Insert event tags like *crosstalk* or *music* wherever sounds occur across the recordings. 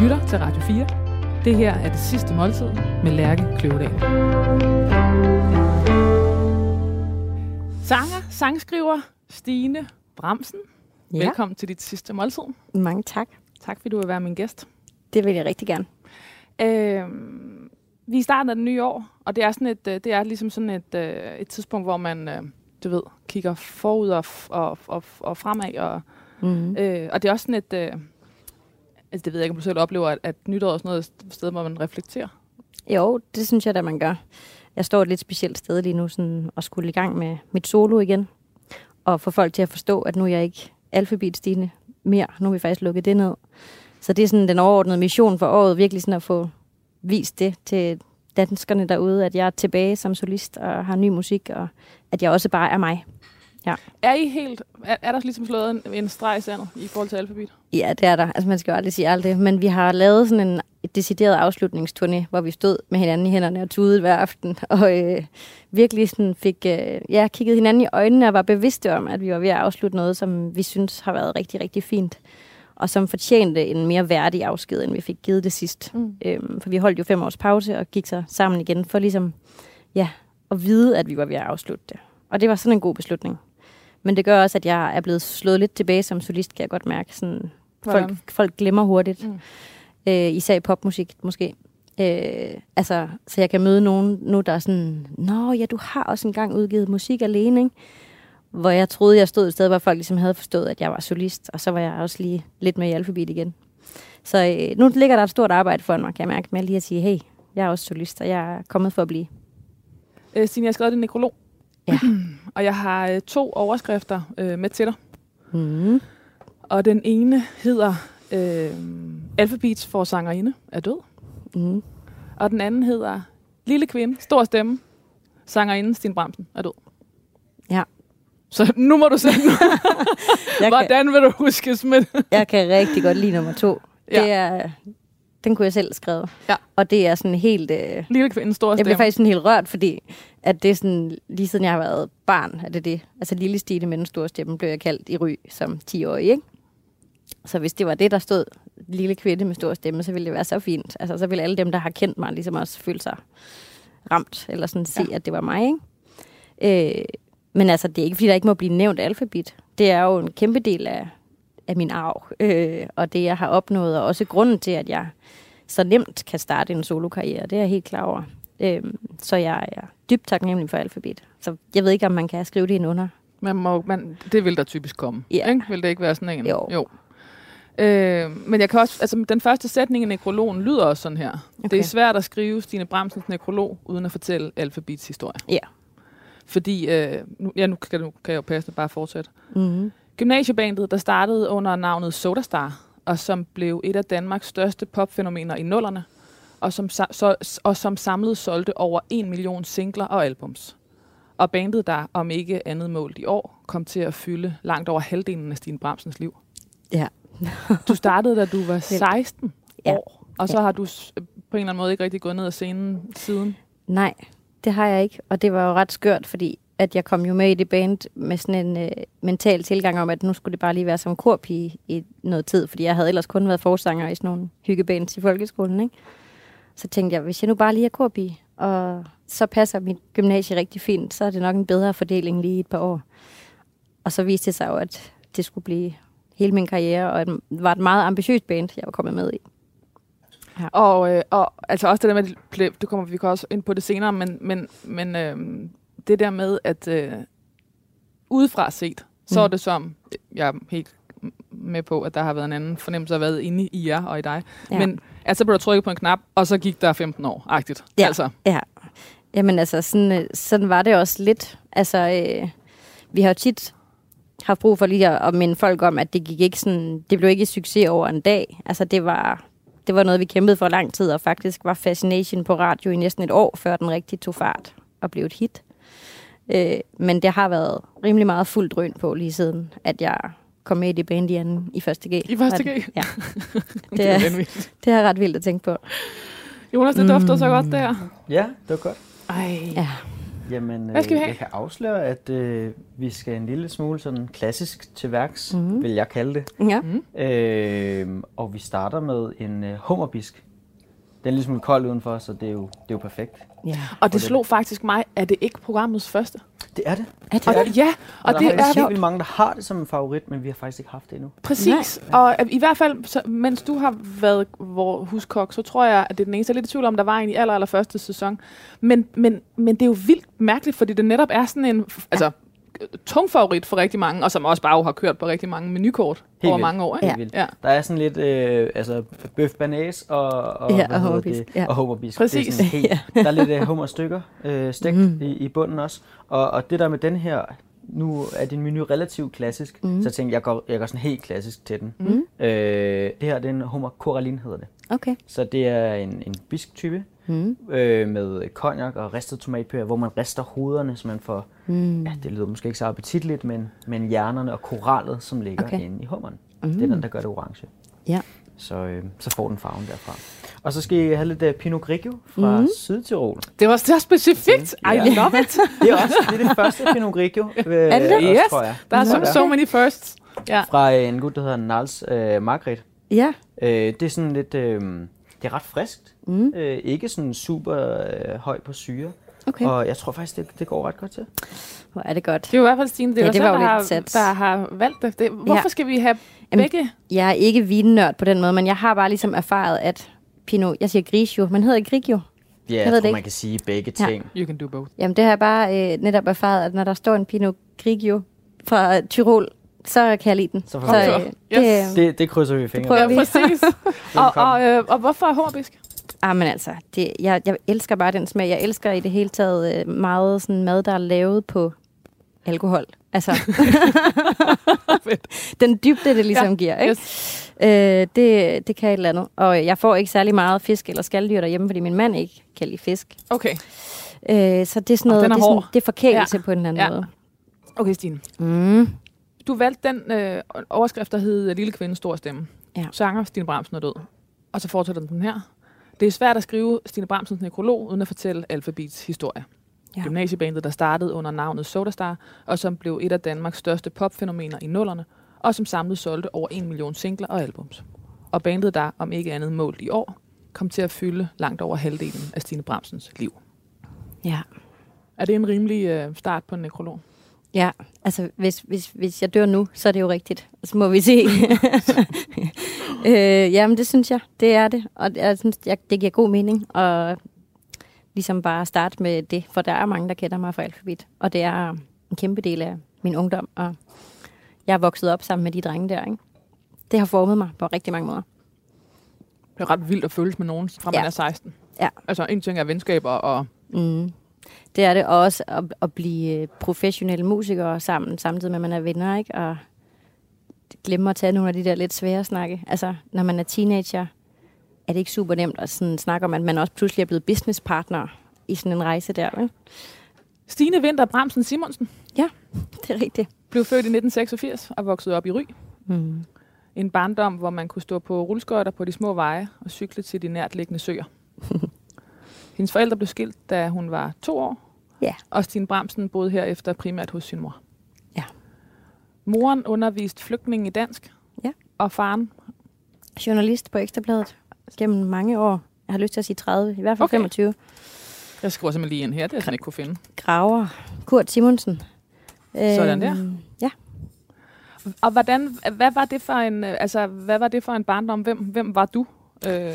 lytter til Radio 4. Det her er det sidste måltid med Lærke Kløvedal. Sanger, sangskriver Stine Bramsen. Ja. Velkommen til dit sidste måltid. Mange tak. Tak fordi du vil være min gæst. Det vil jeg rigtig gerne. Øh, vi er i starten af det nye år, og det er, sådan et, det er ligesom sådan et, øh, et tidspunkt, hvor man, øh, du ved, kigger forud og, og, og, og fremad. Og, mm. øh, og det er også sådan et... Altså det ved jeg ikke, om du selv oplever, at, at nytår er sådan noget sted, hvor man reflekterer. Jo, det synes jeg da, man gør. Jeg står et lidt specielt sted lige nu, sådan, og skulle i gang med mit solo igen. Og få folk til at forstå, at nu er jeg ikke alfabetstigende mere. Nu er vi faktisk lukket det ned. Så det er sådan den overordnede mission for året, virkelig sådan at få vist det til danskerne derude, at jeg er tilbage som solist og har ny musik, og at jeg også bare er mig. Ja. Er I helt, er, er der ligesom slået en, en streg i sandet i forhold til alfabet? Ja, det er der. Altså man skal jo aldrig sige alt det, men vi har lavet sådan en et decideret afslutningsturné, hvor vi stod med hinanden i hænderne og tudede hver aften, *laughs* og øh, virkelig sådan fik, øh, ja, kigget hinanden i øjnene og var bevidste om, at vi var ved at afslutte noget, som vi synes har været rigtig, rigtig fint og som fortjente en mere værdig afsked, end vi fik givet det sidst. Mm. Øhm, for vi holdt jo fem års pause og gik så sammen igen for ligesom, ja, at vide, at vi var ved at afslutte det. Og det var sådan en god beslutning. Men det gør også, at jeg er blevet slået lidt tilbage som solist, kan jeg godt mærke. Sådan, folk, folk glemmer hurtigt. Mm. Øh, især i popmusik, måske. Øh, altså, så jeg kan møde nogen nu, der er sådan, Nå ja, du har også engang udgivet musik alene, ikke? hvor jeg troede, jeg stod et sted, hvor folk ligesom havde forstået, at jeg var solist, og så var jeg også lige lidt med i alfabet igen. Så øh, nu ligger der et stort arbejde for mig, kan jeg mærke, med lige at sige, hey, jeg er også solist, og jeg er kommet for at blive. Øh, Stine, jeg har skrevet din nekrolog, ja. *clears throat* og jeg har øh, to overskrifter øh, med til dig. Mm. Og den ene hedder øh, Alphabets for sangerinde er død. Mm. Og den anden hedder Lille kvinde, stor stemme, sangerinde Stine Bramsen er død. Ja. Så nu må du se *laughs* Hvordan kan, vil du huske med Jeg kan rigtig godt lide nummer to. Ja. Det er, den kunne jeg selv skrive. Ja. Og det er sådan helt... Øh, Lille kvinde, stor stemme. Jeg bliver faktisk sådan helt rørt, fordi at det er sådan, lige siden jeg har været barn, er det det. Altså lille Stine med den store stemme, blev jeg kaldt i ry som 10-årig, ikke? Så hvis det var det, der stod lille kvinde med stor stemme, så ville det være så fint. Altså, så ville alle dem, der har kendt mig, ligesom også føle sig ramt, eller sådan se, ja. at det var mig, ikke? Øh, men altså, det er ikke, fordi der ikke må blive nævnt alfabet. Det er jo en kæmpe del af, af min arv, øh, og det, jeg har opnået, og også grunden til, at jeg så nemt kan starte en solokarriere. Det er jeg helt klar over. Øh, så jeg er dybt taknemmelig for alfabet. Så jeg ved ikke, om man kan skrive det ind under. Man må, man, det vil der typisk komme. Ja. Ikke? Vil det ikke være sådan en? Jo. jo. Øh, men jeg kan også, altså, den første sætning i nekrologen lyder også sådan her. Okay. Det er svært at skrive Stine Bramsens nekrolog, uden at fortælle alfabets historie. Ja. Fordi, øh, nu, ja, nu kan, nu kan jeg jo passende bare fortsætte. Mm-hmm. Gymnasiebandet, der startede under navnet Sodastar, og som blev et af Danmarks største popfænomener i nullerne, og som, så, og som samlet solgte over en million singler og albums. Og bandet, der om ikke andet målt i år, kom til at fylde langt over halvdelen af Stine Bramsens liv. Ja. *laughs* du startede, da du var 16 ja. år, og så ja. har du på en eller anden måde ikke rigtig gået ned ad scenen siden. Nej, det har jeg ikke, og det var jo ret skørt, fordi at jeg kom jo med i det band med sådan en øh, mental tilgang om, at nu skulle det bare lige være som korpige i noget tid, fordi jeg havde ellers kun været forsanger i sådan nogle hyggebands i folkeskolen, ikke? Så tænkte jeg, hvis jeg nu bare lige er korpige, og så passer mit gymnasie rigtig fint, så er det nok en bedre fordeling lige et par år. Og så viste det sig jo, at det skulle blive hele min karriere, og det var et meget ambitiøst band, jeg var kommet med i. Ja. Og, øh, og altså også det der med, det kommer vi også ind på det senere, men, men, men øh, det der med, at øh, udefra set, så mm. er det som, jeg er helt med på, at der har været en anden fornemmelse af været inde i jer og i dig. Ja. Men altså blev der trykket på en knap, og så gik der 15 år, agtigt. Ja, altså. ja. Jamen altså, sådan, øh, sådan var det også lidt. Altså, øh, vi har jo tit haft brug for lige at, at minde folk om, at det gik ikke sådan, det blev ikke succes over en dag. Altså, det var, det var noget, vi kæmpede for lang tid, og faktisk var Fascination på radio i næsten et år, før den rigtig tog fart og blev et hit. Øh, men det har været rimelig meget fuldt drøn på lige siden, at jeg kom med i det band igen i første G. I første G? Ja. *laughs* det, er, det er ret vildt at tænke på. Jonas, det dufter mm. så godt der. Ja, det var godt. Ej. Ja. Jamen, Hvad skal vi øh, have? jeg kan afsløre, at øh, vi skal en lille smule sådan klassisk til værks, mm-hmm. vil jeg kalde det. Ja. Mm. Øh, og vi starter med en øh, hummerbisk. Den er lidt smule kold udenfor, så det er jo, det er jo perfekt. Ja. Og det det. slog faktisk mig, at det ikke programmets første. Det er det. Er det? Og, ja, Og, og der det er er faktisk helt mange, der har det som en favorit, men vi har faktisk ikke haft det endnu. Præcis. Og øh, i hvert fald, så, mens du har været vor huskok, så tror jeg, at det er den eneste. Jeg er lidt i tvivl om, der var en i aller, aller første sæson. Men, men, men det er jo vildt mærkeligt, fordi det netop er sådan en altså, tung favorit for rigtig mange, og som også bare har kørt på rigtig mange menukort Helt over vildt. mange år. Ikke? Ja. Helt vildt. Ja. Der er sådan lidt, øh, altså, bøf banæs og, og, Ja, og hummerbisk, det? ja. og hummerbisk. Præcis. Det er sådan helt, *laughs* Der er lidt øh, hummerstykker øh, stegt mm. i, i bunden også. Og, og det der med den her, nu er din menu relativt klassisk, mm. så jeg tænkte, jeg går, jeg går sådan helt klassisk til den. Mhm. Øh, det her det er en hummer coralin hedder det. Okay. Så det er en, en bisk type Mm. øh, med cognac og ristet tomatpøre, hvor man rister hovederne, så man får, Mm. ja, det lyder måske ikke så appetitligt, men, men hjernerne og korallet, som ligger Okay. okay. inde i hummeren. Mm. Det er den, der gør det orange. Ja. Så, øh, så får den farven derfra. Og så skal I have lidt uh, Pinot Grigio fra Mhm. mm. Sydtirol. Det var så specifikt. I Ja. love it. *laughs* Det er også det, er det første Pinot Grigio, *laughs* øh, Er det det? også, Yes. tror jeg. Der er Så so, so many firsts. Ja. Fra øh, en gut, der hedder Nals øh, Margret. Ja. Øh, det er sådan lidt, øh, det er ret friskt. Mm. Øh, ikke sådan super øh, høj på syre. Okay. Og jeg tror faktisk, det, det går ret godt til. Hvor er det godt. Det er jo i hvert fald Stine, det er Ja, ja, det var selv, der, lidt har, sats. der har valgt det. det. Hvorfor Ja. skal vi have Jamen, begge? Jeg er ikke vinnørd på den måde, men jeg har bare ligesom erfaret, at Pinot, jeg siger Grigio, men hedder det Grigio? Ja, Jeg jeg, ved tror, det ikke. man kan sige begge Ja. ting. You can do both. Jamen det har jeg bare øh, netop erfaret, at når der står en Pinot Grigio fra Tyrol, så kan jeg lide den. Så så, det. øh, Yes. det, Det, det krydser vi fingre prøver Ja, vi. præcis. *laughs* og, og, øh, og hvorfor er hummerbisk? Ah, men altså, det, jeg, jeg elsker bare den smag. Jeg elsker i det hele taget øh, meget sådan mad, der er lavet på alkohol. Altså, *laughs* den dybde, det ligesom ja. giver. Ikke? Yes. Øh, det, det kan et eller andet. Og jeg får ikke særlig meget fisk eller skalddyr derhjemme, fordi min mand ikke kan lide fisk. Okay. Øh, så det er sådan Og noget, er det, er sådan, det er forkælelse Ja. på en eller anden Ja. måde. Okay, Stine. Mm. Du valgte den øh, overskrift, der hed Lille kvinde, stor stemme. Ja. Sanger Stine Bramsen er død. Og så fortsætter den her. Det er svært at skrive Stine Bramsens nekrolog, uden at fortælle Alphabets historie. Ja. Gymnasiebandet, der startede under navnet Sodastar, og som blev et af Danmarks største popfænomener i nullerne, og som samlet solgte over en million singler og albums. Og bandet, der om ikke andet målt i år, kom til at fylde langt over halvdelen af Stine Bramsens liv. Ja. Er det en rimelig øh, start på en nekrolog? Ja, altså hvis, hvis, hvis jeg dør nu, så er det jo rigtigt. Så må vi se. *laughs* øh, jamen, det synes jeg. Det er det. Og jeg synes, jeg, det giver god mening at ligesom bare starte med det. For der er mange, der kender mig fra alfabet. Og det er en kæmpe del af min ungdom. Og jeg er vokset op sammen med de drenge der. Ikke? Det har formet mig på rigtig mange måder. Det er ret vildt at følges med nogen, fra man Ja. er 16. Ja. Altså, en ting er venskaber og Mm. Det er det og også at, at blive øh, professionelle musikere sammen, samtidig med, at man er venner, ikke? Og glemme at tage nogle af de der lidt svære snakke. Altså, når man er teenager, er det ikke super nemt at sådan snakke om, at man også pludselig er blevet businesspartner i sådan en rejse der, vel? Stine Vinter Bramsen Simonsen Det er rigtigt. blev født i 1986 og voksede op i Ry. Mm. En barndom, hvor man kunne stå på rulleskøjter på de små veje og cykle til de nærtliggende søer. *laughs* Hendes forældre blev skilt, da hun var to år. Ja. Og Stine Bramsen boede herefter primært hos sin mor. Ja. Moren underviste flygtninge i dansk. Ja. Og faren, Journalist på Ekstrabladet gennem mange år. Jeg har lyst til at sige 30, i hvert fald Okay. okay. 25. jeg skriver simpelthen lige ind her, det jeg sådan ikke kunne finde. Graver. Kurt Simonsen. Sådan der. Øhm, Ja. Og hvordan, hvad var det for en, altså, hvad var det for en barndom? Hvem, hvem var du? Øh,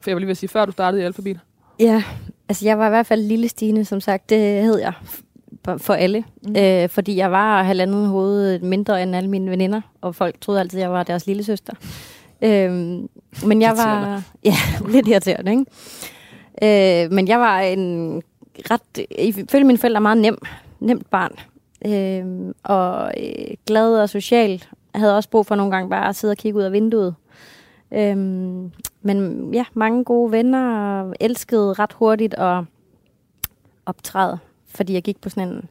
for jeg vil lige vil sige, før du startede i alfabet. Ja, altså jeg var i hvert fald lille Stine, som sagt. Det hed jeg for alle. Mm. Øh, fordi jeg var halvandet hoved mindre end alle mine veninder, og folk troede altid, jeg var deres lille søster. Øhm, men jeg var... *laughs* Ja, lidt irriterende, ikke? Øh, men jeg var en ret... Ifølge mine forældre meget nem, nemt barn. Øh, og øh, glad og social. Jeg havde også brug for nogle gange bare at sidde og kigge ud af vinduet. Øhm, men ja, mange gode venner, og elskede ret hurtigt at optræde, fordi jeg gik på sådan en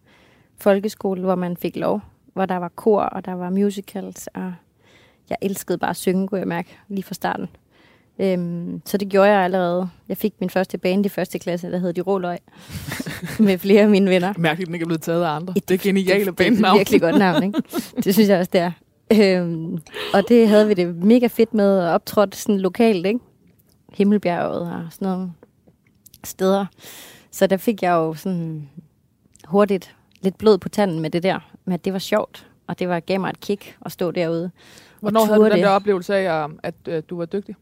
folkeskole, hvor man fik lov, hvor der var kor, og der var musicals, og jeg elskede bare at synge, kunne jeg mærke, lige fra starten. Øhm, så det gjorde jeg allerede. Jeg fik min første band i første klasse, der hed De Råløg, *laughs* med flere af mine venner. Mærkeligt, den ikke er blevet taget af andre. Det, det er geniale Det er bandnavn. et virkelig godt navn, ikke? *laughs* Det synes jeg også, det er. Øhm, og det havde vi det mega fedt med at optrådte sådan lokalt, ikke? Himmelbjerget og sådan nogle steder. Så der fik jeg jo sådan hurtigt lidt blod på tanden med det der. Men at det var sjovt, og det var gav mig et kick at stå derude. Hvornår havde du den det. der oplevelse af, at, at, at du var dygtig?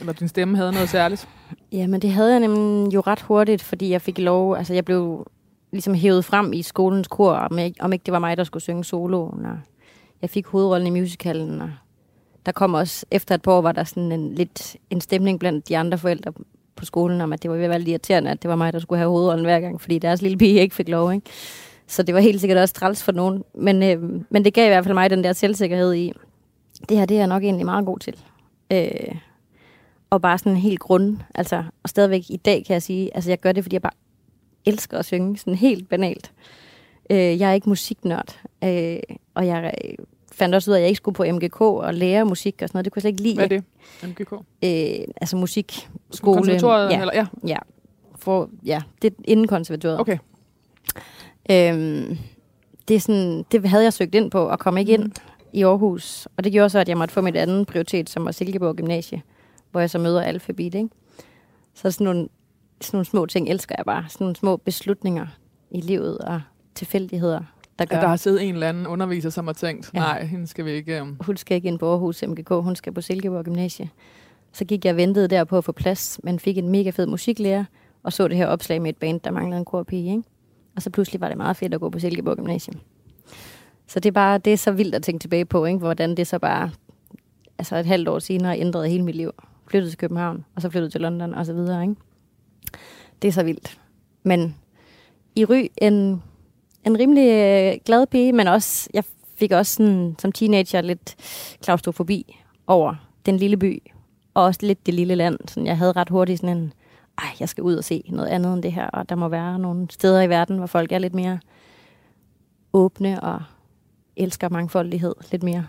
Eller din stemme havde noget særligt? Ja, men det havde jeg nemlig jo ret hurtigt, fordi jeg fik lov, altså jeg blev ligesom hævet frem i skolens kor, om, ikke det var mig, der skulle synge soloen. Og jeg fik hovedrollen i musicalen, og der kom også, efter et par år, var der sådan en, lidt en stemning blandt de andre forældre på skolen, om at det var ved at være lidt irriterende, at det var mig, der skulle have hovedrollen hver gang, fordi deres lille pige ikke fik lov, ikke? Så det var helt sikkert også træls for nogen. Men, øh, men det gav i hvert fald mig den der selvsikkerhed i, det her det er jeg nok egentlig meget god til. Øh, og bare sådan helt grund, altså, og stadigvæk i dag kan jeg sige, altså jeg gør det, fordi jeg bare elsker at synge, sådan helt banalt. Øh, jeg er ikke musiknørd, øh, og jeg øh, fandt også ud af, at jeg ikke skulle på MGK og lære musik og sådan noget. Det kunne jeg slet ikke lide. Hvad er det? MGK? Øh, altså musikskole. Konservatoriet? Ja, Eller, ja. ja. For, ja, det er inden konservatoriet. Okay. Øhm, det, er sådan, det havde jeg søgt ind på og kom ikke ind i Aarhus. Og det gjorde så, at jeg måtte få mit andet prioritet, som var Silkeborg Gymnasie, hvor jeg så møder alfabet. Ikke? Så sådan nogle, sådan nogle små ting elsker jeg bare. Sådan nogle små beslutninger i livet og tilfældigheder, der gør, At der har siddet en eller anden underviser, som har tænkt, Ja. nej, hende skal vi ikke... Um... hun skal ikke ind på Aarhus MGK, hun skal på Silkeborg Gymnasie. Så gik jeg og ventede der på at få plads, men fik en mega fed musiklærer, og så det her opslag med et band, der manglede en korpige, ikke? Og så pludselig var det meget fedt at gå på Silkeborg Gymnasie. Så det er bare, det er så vildt at tænke tilbage på, ikke? Hvordan det så bare, altså et halvt år senere, ændrede hele mit liv. Flyttede til København, og så flyttede til London, og så videre, ikke? Det er så vildt. Men i Ry, en, en rimelig øh, glad pige, men også, jeg fik også sådan, som teenager lidt klaustrofobi over den lille by, og også lidt det lille land. Sådan, jeg havde ret hurtigt sådan en, ej, jeg skal ud og se noget andet end det her, og der må være nogle steder i verden, hvor folk er lidt mere åbne og elsker mangfoldighed lidt mere.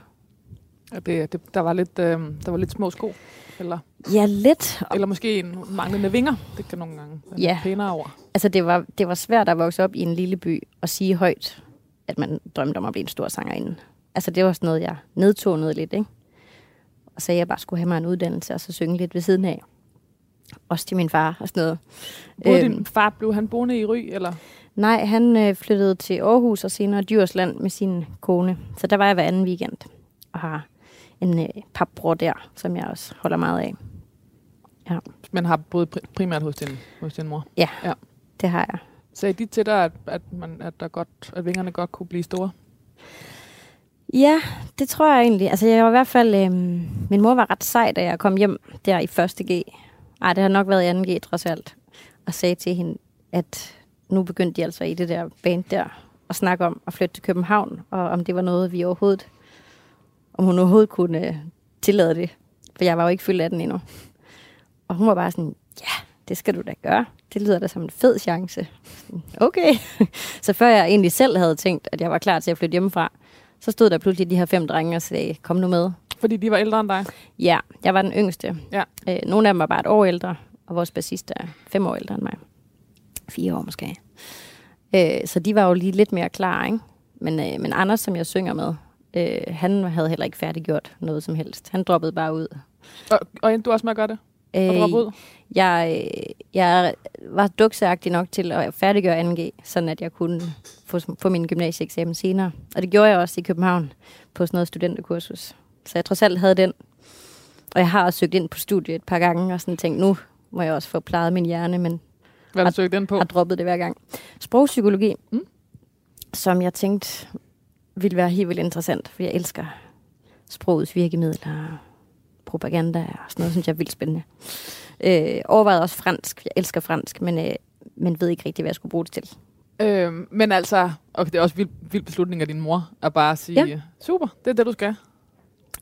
Ja, det, det, der, var lidt, øh, der var lidt små sko. Eller, Ja, lidt. eller måske en manglende vinger. Det kan nogle gange være Ja. pænere over. Altså, det var, det var svært at vokse op i en lille by og sige højt, at man drømte om at blive en stor sangerinde. Altså, det var sådan noget, jeg nedtonede lidt, ikke? Og sagde, at jeg bare skulle have mig en uddannelse og så synge lidt ved siden af. Også til min far og sådan noget. Både Øhm. din far, blev han boende i Ry, eller? Nej, han øh, flyttede til Aarhus og senere Djursland med sin kone. Så der var jeg hver anden weekend og har en øh, papbror der, som jeg også holder meget af. Men har boet pri- primært hos din, hos din mor. Det har jeg. Sagde de til dig, at, at, man, at, der godt, at vingerne godt kunne blive store? Ja, det tror jeg egentlig. Altså, jeg var i hvert fald... Øhm, min mor var ret sej, da jeg kom hjem der i første G. Ej, det har nok været i anden G, trods alt. Og sagde til hende, at nu begyndte de altså i det der band der at snakke om at flytte til København, og om det var noget, vi overhovedet... Om hun overhovedet kunne øh, tillade det. For jeg var jo ikke fyldt af den endnu. Og hun var bare sådan, ja, det skal du da gøre. Det lyder da som en fed chance. *laughs* Okay. *laughs* Så før jeg egentlig selv havde tænkt, at jeg var klar til at flytte hjemmefra, så stod der pludselig de her fem drenge og sagde, kom nu med. Fordi de var ældre end dig? Ja, jeg var den yngste. Ja. Øh, nogle af dem var bare et år ældre, og vores bassist er fem år ældre end mig. Fire år måske. Øh, så de var jo lige lidt mere klar, ikke? Men, øh, men Anders, som jeg synger med, øh, han havde heller ikke færdiggjort noget som helst. Han droppede bare ud. Og, og endte du også med at gøre det? Og droppe ud? Jeg, øh, jeg var dukseagtig nok til at færdiggøre 2G, sådan at jeg kunne få, få min gymnasieeksamen senere. Og det gjorde jeg også i København på sådan noget studenterkursus. Så jeg trods alt havde den. Og jeg har også søgt ind på studiet et par gange og sådan tænkt, nu må jeg også få plejet min hjerne, men Hvad har du søgt den på? har droppet det hver gang. Sprogpsykologi, mm. som jeg tænkte ville være helt vildt interessant, for jeg elsker sprogets virkemidler, propaganda og sådan noget, synes jeg er vildt spændende. Øh, overvejede også fransk. Jeg elsker fransk, men, øh, men ved ikke rigtig, hvad jeg skulle bruge det til. Øhm, men altså, okay, det er også vild, vild beslutning af din mor, at bare sige, ja. super, det er det, du skal.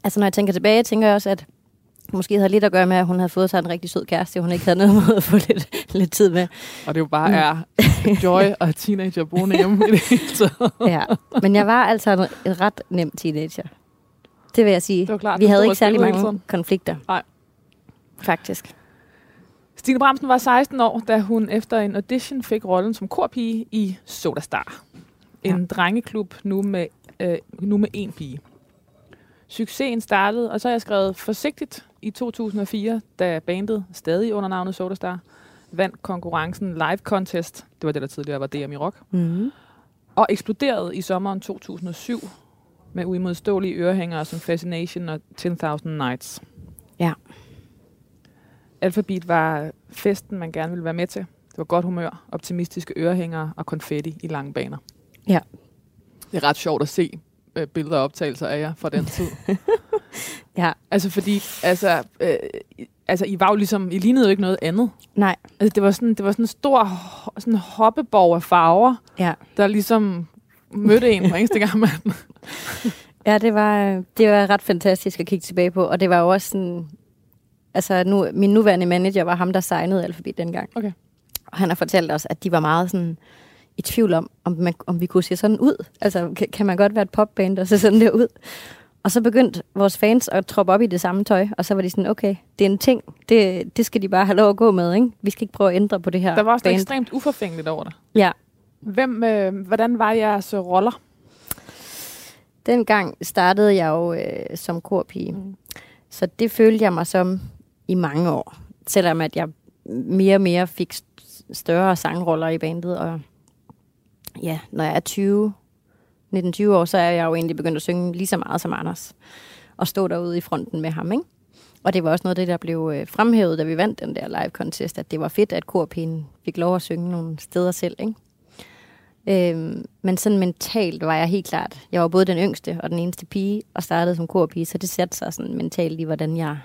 Altså, når jeg tænker tilbage, tænker jeg også, at måske havde lidt at gøre med, at hun havde fået sig en rigtig sød kæreste, hun ikke havde noget *laughs* med at få lidt, lidt tid med. Og det jo bare er joy *laughs* og teenager boende hjemme i det hele taget. *laughs* Ja. Men jeg var altså en, en ret nem teenager. Det vil jeg sige. Det var klart, Vi havde ikke og særlig mange konflikter. Nej. faktisk. Stine Bramsen var 16 år, da hun efter en audition fik rollen som korpige i Sodastar. En Ja. drengeklub nu med, øh, nu med én pige. Succesen startede, og så har jeg skrevet forsigtigt i 2004, da bandet stadig under navnet Sodastar vandt konkurrencen Live Contest, det var det, der tidligere var DM i rock, Mm. og eksploderede i sommeren 2007 med uimodståelige ørehængere som Fascination og 10.000 Nights. Ja. Alphabet var festen, man gerne ville være med til. Det var godt humør, optimistiske ørehængere og konfetti i lange baner. Ja. Det er ret sjovt at se øh, billeder og optagelser af jer fra den tid. *laughs* Ja, altså fordi, altså, øh, altså I var jo ligesom, I lignede jo ikke noget andet. nej, Altså det var sådan, det var sådan en stor sådan hoppeborg af farver, ja. der ligesom mødte en hver eneste gang, man... Ja, det var, det var ret fantastisk at kigge tilbage på, og det var jo også sådan, altså nu, min nuværende manager var ham, der signede Alphabet dengang. Okay. Og han har fortalt os, at de var meget sådan i tvivl om, om, man, om vi kunne se sådan ud. Altså, kan, kan man godt være et popband og se sådan der ud? Og så begyndte vores fans at troppe op i det samme tøj, og så var de sådan, okay, det er en ting, det, det skal de bare have lov at gå med, ikke? Vi skal ikke prøve at ændre på det her Der var også noget band. ekstremt uforfængeligt over det. Ja, Hvem, øh, hvordan var jeres øh, roller? Dengang startede jeg jo øh, som korpige. Mm. Så det følte jeg mig som i mange år. Selvom at jeg mere og mere fik st- større sangroller i bandet. Og ja, når jeg er 20, 19-20 år, så er jeg jo egentlig begyndt at synge lige så meget som Anders. Og stå derude i fronten med ham, ikke? Og det var også noget af det, der blev øh, fremhævet, da vi vandt den der live contest, at det var fedt, at korpigen fik lov at synge nogle steder selv, ikke? Øhm, men sådan mentalt var jeg helt klart, jeg var både den yngste og den eneste pige, og startede som korpige, så det satte sig sådan mentalt i, hvordan jeg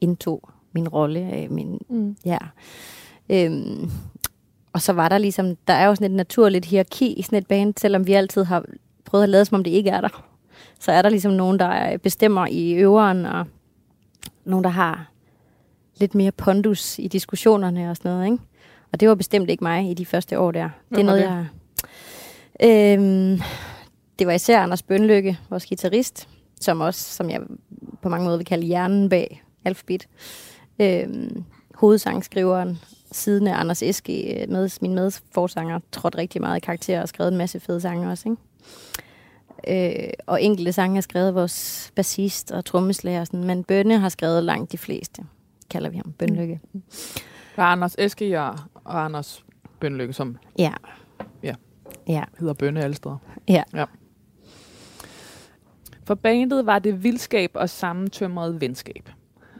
indtog min rolle. Øh, min, Mm. ja. øhm, og så var der ligesom, der er jo sådan et naturligt hierarki i sådan et band, selvom vi altid har prøvet at lade som om det ikke er der. Så er der ligesom nogen, der bestemmer i øveren, og nogen, der har lidt mere pondus i diskussionerne og sådan noget, ikke? Og det var bestemt ikke mig i de første år der. Det er noget, det? jeg... Øhm, det var især Anders Bønlykke, vores guitarist, som også, som jeg på mange måder vil kalde hjernen bag Alphabet. Øhm, hovedsangskriveren, siden af Anders Eske, med, min medforsanger, trådte rigtig meget i karakter og skrevet en masse fede sange også, ikke? Øh, og enkelte sange har skrevet vores bassist og trommeslager, og sådan, men Bønne har skrevet langt de fleste, kalder vi ham, Bønlykke. Der er Anders Eske og, og Anders Bønlykke, som Ja. Ja. Ja. hedder Bønne alle steder. Ja. ja. For bandet var det vildskab og sammentømret venskab.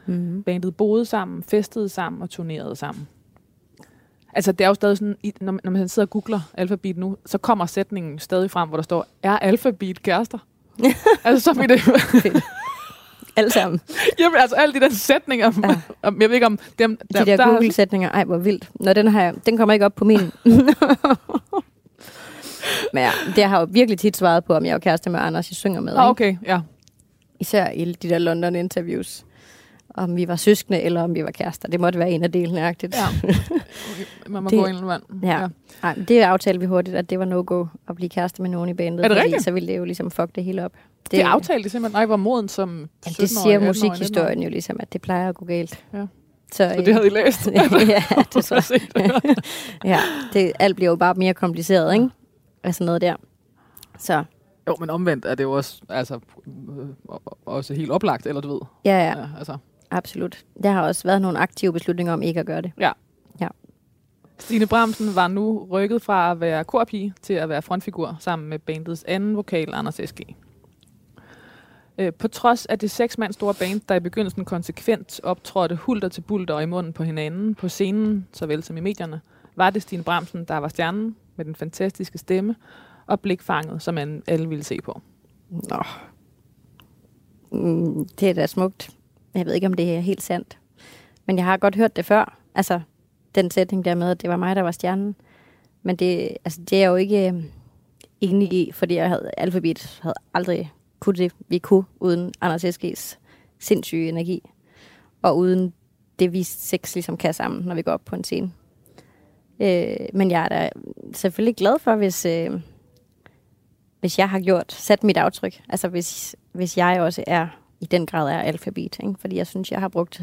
Mm-hmm. Bandet boede sammen, festede sammen og turnerede sammen. Altså, det er jo stadig sådan, når, man- når man sidder og googler alfabet nu, så kommer sætningen stadig frem, hvor der står, er alfabet kærester? *laughs* altså, så bliver det... Alle sammen. Jamen, altså, alle de der sætninger, Ja. ja. om, jeg ved ikke om dem... De der, der Google-sætninger. Ej, hvor vildt. Nå, den, har jeg, den kommer ikke op på min. Men ja, det har jeg jo virkelig tit svaret på, om jeg er kæreste med Anders, jeg synger med. Ah, okay, ja. Især i de der London-interviews. Om vi var søskende, eller om vi var kærester. Det måtte være en af delene, agtigt. ja. *laughs* Okay, man må Det- gå ind i vand. Ja. Nej, men det aftalte vi hurtigt, at det var no-go at blive kæreste med nogen i bandet. Er det fordi rigtigt? Så ville det jo ligesom fuck det hele op. Det, det aftalte simpelthen, nej, hvor moden som 17-årig, det siger 18-årig, musikhistorien jo ligesom, at det plejer at gå galt. Ja. Så, Så det havde I læst? *laughs* ja, det *laughs* tror jeg. ja, det, alt bliver jo bare mere kompliceret, ikke? Altså noget der. Så Jo, men omvendt er det jo også, altså, øh, også helt oplagt, eller du ved. ja, ja, Ja, altså. Absolut. Der har også været nogle aktive beslutninger om ikke at gøre det. Stine Bramsen var nu rykket fra at være korpige til at være frontfigur sammen med bandets anden vokal, Anders S.G. Øh, På trods af det seks mand store band, der i begyndelsen konsekvent optrådte hulter til bulter og i munden på hinanden, på scenen såvel som i medierne, var det Stine Bramsen, der var stjernen med den fantastiske stemme og blikfanget, som man alle ville se på. Nå. Mm, det er da smukt. Jeg ved ikke, om det er helt sandt. Men jeg har godt hørt det før. Altså, den sætning der med, at det var mig, der var stjernen. Men det, altså, det er jeg jo ikke øh, enig i, fordi jeg havde, alfabet havde aldrig kunne det, vi kunne, uden Anders Eskes sindssyge energi. Og uden det, vi seks ligesom kan sammen, når vi går op på en scene. Øh, men jeg er da selvfølgelig glad for, hvis, øh, hvis jeg har gjort, sat mit aftryk. Altså hvis, hvis jeg også er, i den grad er alfabet. Ikke? Fordi jeg synes, jeg har brugt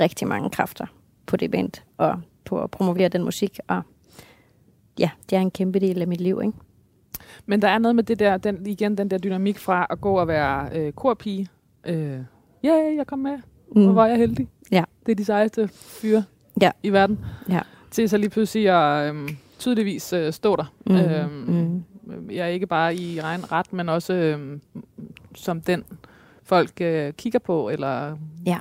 rigtig mange kræfter på det band, og på at promovere den musik, og ja, det er en kæmpe del af mit liv, ikke? Men der er noget med det der, den, igen den der dynamik fra at gå og være øh, korpige. Øh, ja, yeah, jeg kom med. Mm. Hvor var jeg heldig. Ja. Det er de sejeste fyre ja. i verden. Ja. Til så lige pludselig at øh, tydeligvis øh, stå der. Mm. Øh, Mm. Jeg er ikke bare i egen ret, men også øh, som den folk øh, kigger på, eller Ja.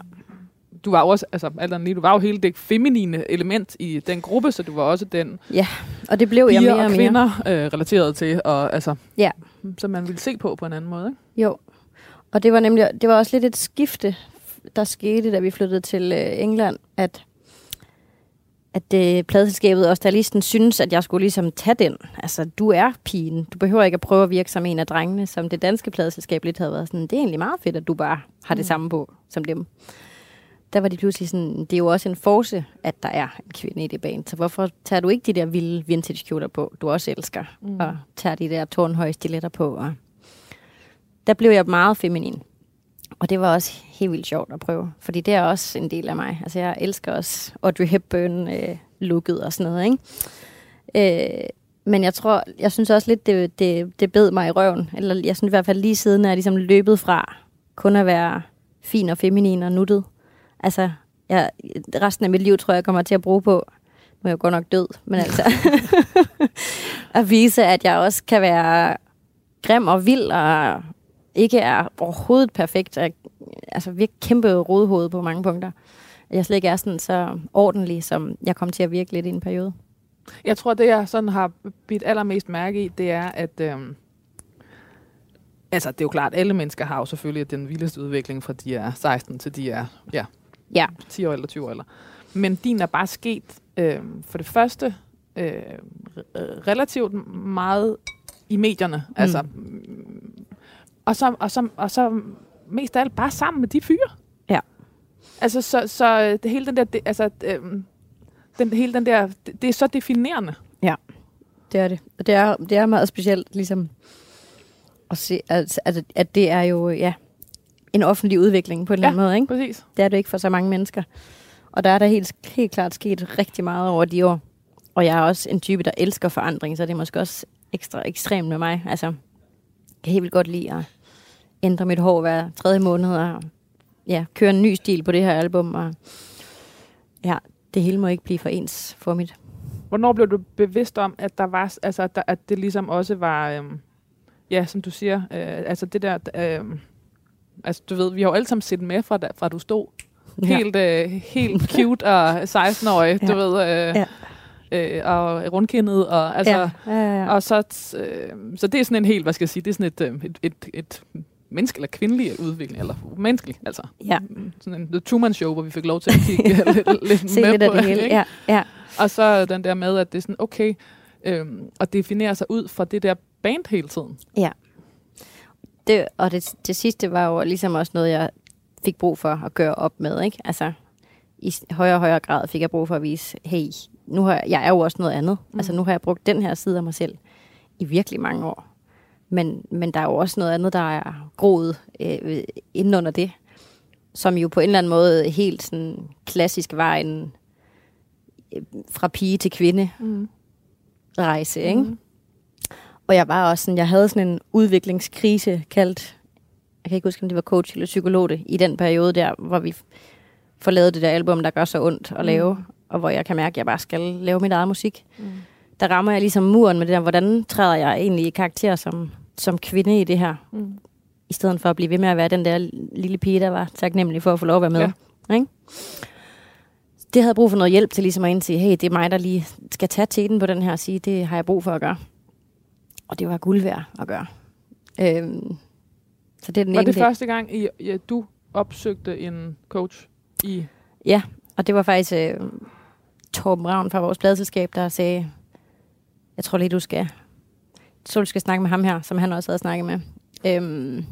du var jo også, altså alt lige, du var jo hele det feminine element i den gruppe, så du var også den Og det blev jeg mere og og mere. kvinder øh, relateret til, og altså, Ja. som man ville se på på en anden måde. Ikke? Jo. Og det var nemlig, det var også lidt et skifte, der skete, da vi flyttede til øh, England, at at øh, pladselskabet og stylisten synes, at jeg skulle ligesom tage den. Altså, du er pigen. Du behøver ikke at prøve at virke som en af drengene, som det danske pladselskab lidt havde været sådan. Det er egentlig meget fedt, at du bare har det Mm. samme på som dem. Der var de pludselig sådan, det er jo også en force, at der er en kvinde i det band. Så hvorfor tager du ikke de der vilde vintage kjoler på, du også elsker, mm. og tager de der tårnhøje stiletter på? Og der blev jeg meget feminin. Og det var også helt vildt sjovt at prøve, fordi det er også en del af mig. Altså jeg elsker også Audrey Hepburn øh, looket og sådan noget, ikke? Øh, men jeg tror, jeg synes også lidt, det, det, det bed mig i røven. Eller jeg synes i hvert fald lige siden, at jeg ligesom løbet fra kun at være fin og feminin og nuttet. Altså, jeg, resten af mit liv tror jeg, jeg kommer til at bruge på, nu er jeg godt nok død, men altså, *laughs* *laughs* at vise, at jeg også kan være grim og vild og ikke er overhovedet perfekt. Jeg, altså virkelig kæmpe rodhoved på mange punkter. Jeg slet ikke er sådan så ordentlig, som jeg kom til at virke lidt i en periode. Jeg tror, det jeg sådan har bidt allermest mærke i, det er, at øhm, altså, det er jo klart, alle mennesker har jo selvfølgelig den vildeste udvikling fra de er 16 til de er ja, Ja. 10 år eller 20 år. Eller. Men din er bare sket øhm, for det første øh, re- relativt meget i medierne. Mm. Altså, og, så, og, så, og så mest af alt bare sammen med de fyre. Ja. Altså, så, så øh, det hele den der, det, altså, øhm, den, hele den der, det, det er så definerende. Det er det. Og det er, det er meget specielt, ligesom at se, at, at, at det er jo, ja, en offentlig udvikling på en eller anden måde, ikke? Præcis. Det er det ikke for så mange mennesker. Og der er der helt, helt klart sket rigtig meget over de år. Og jeg er også en type, der elsker forandring, så det er måske også ekstra ekstremt med mig. Altså, jeg kan helt vildt godt lide at ændre mit hår hver tredje måned, og ja, køre en ny stil på det her album. Og ja, det hele må ikke blive for ens for mit. Hvornår blev du bevidst om, at der var, altså, at, der, at det ligesom også var, øhm, ja, som du siger, øh, altså det der, øhm, altså du ved, vi har jo alle sammen set med fra, da, fra du stod helt, øh, helt cute og 16-årig, du Ja. ved, øh, Ja. øh, og rundkindet, og altså, ja, ja, ja, ja. og så, øh, så det er sådan en helt, hvad skal jeg sige, det er sådan et, øh, et, et, et menneske eller kvindelig udvikling, eller menneskelig, altså. ja. Sådan en The Truman Show, hvor vi fik lov til at kigge *laughs* lidt, lidt Se med lidt af på det hele. ikke? Ja, ja. Og så den der med, at det er sådan, okay, øhm, at definere sig ud fra det der band hele tiden. Det, og det, det sidste var jo ligesom også noget, jeg fik brug for at gøre op med. Ikke? Altså, i højere og højere grad fik jeg brug for at vise, hey, nu har, jeg er jo også noget andet. Mm. Mm. Altså, nu har jeg brugt den her side af mig selv i virkelig mange år. Men, men der er jo også noget andet, der er groet øh, inden under det, som jo på en eller anden måde helt sådan klassisk var en øh, fra pige til kvinde Mm. rejse, ikke? Og jeg var også sådan, jeg havde sådan en udviklingskrise kaldt, jeg kan ikke huske, om det var coach eller psykolog det, i den periode der, hvor vi får lavet det der album, der gør så ondt at Mm. lave, og hvor jeg kan mærke, at jeg bare skal lave mit eget musik. Mm. Der rammer jeg ligesom muren med det der, hvordan træder jeg egentlig i karakter som, som kvinde i det her, Mm. i stedet for at blive ved med at være den der lille pige, der var taknemmelig for at få lov at være med. Ja. Ikke? Det havde brug for noget hjælp til ligesom at indse, hey, det er mig, der lige skal tage teten på den her og sige, det har jeg brug for at gøre. Og det var guld værd at gøre. Øhm, så det er den Var ene det del. første gang, I, ja, du opsøgte en coach i... Ja, og det var faktisk øh, Torben Ravn fra vores pladselskab, der sagde, jeg tror lige, du skal, så skal snakke med ham her, som han også havde snakket med. Øhm,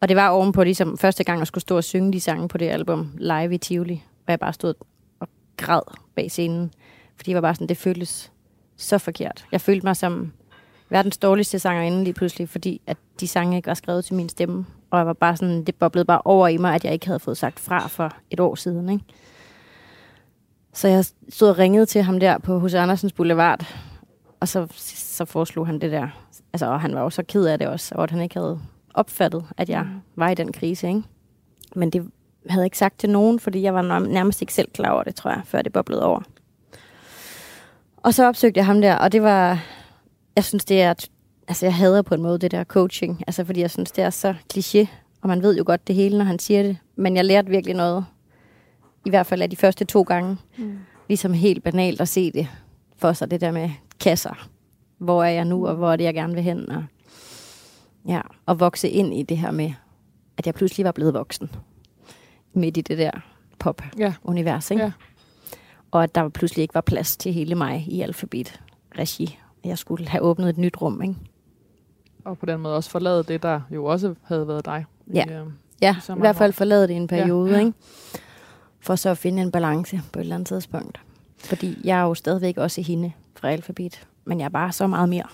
og det var ovenpå ligesom første gang, jeg skulle stå og synge de sange på det album live i Tivoli, hvor jeg bare stod og græd bag scenen, fordi jeg var bare sådan, det føltes så forkert. Jeg følte mig som verdens dårligste sangerinde lige pludselig, fordi at de sange ikke var skrevet til min stemme. Og jeg var bare sådan, det boblede bare over i mig, at jeg ikke havde fået sagt fra for et år siden. Ikke? Så jeg stod og ringede til ham der på Hus Andersens Boulevard, og så, så foreslog han det der. Altså, og han var jo så ked af det også, og at han ikke havde opfattet, at jeg mm. var i den krise, ikke? Men det havde jeg ikke sagt til nogen, fordi jeg var nærmest ikke selv klar over det, tror jeg, før det boblede over. Og så opsøgte jeg ham der, og det var... Jeg synes, det er... Altså, jeg hader på en måde det der coaching, altså fordi jeg synes, det er så kliché, og man ved jo godt det hele, når han siger det. Men jeg lærte virkelig noget, i hvert fald af de første to gange. Mm. Ligesom helt banalt at se det for sig, det der med kasser. Hvor er jeg nu, og hvor er det, jeg gerne vil hen? Og, ja, og vokse ind i det her med, at jeg pludselig var blevet voksen. Midt i det der pop-univers, ikke? Ja. Og at der pludselig ikke var plads til hele mig i alfabet-regi. Jeg skulle have åbnet et nyt rum, ikke? Og på den måde også forlade det, der jo også havde været dig. Ja, i, øh, ja i, i hvert fald forlade det i en periode, ja. ikke? For så at finde en balance på et eller andet tidspunkt. Fordi jeg er jo stadigvæk også hende fra alfabet, men jeg er bare så meget mere.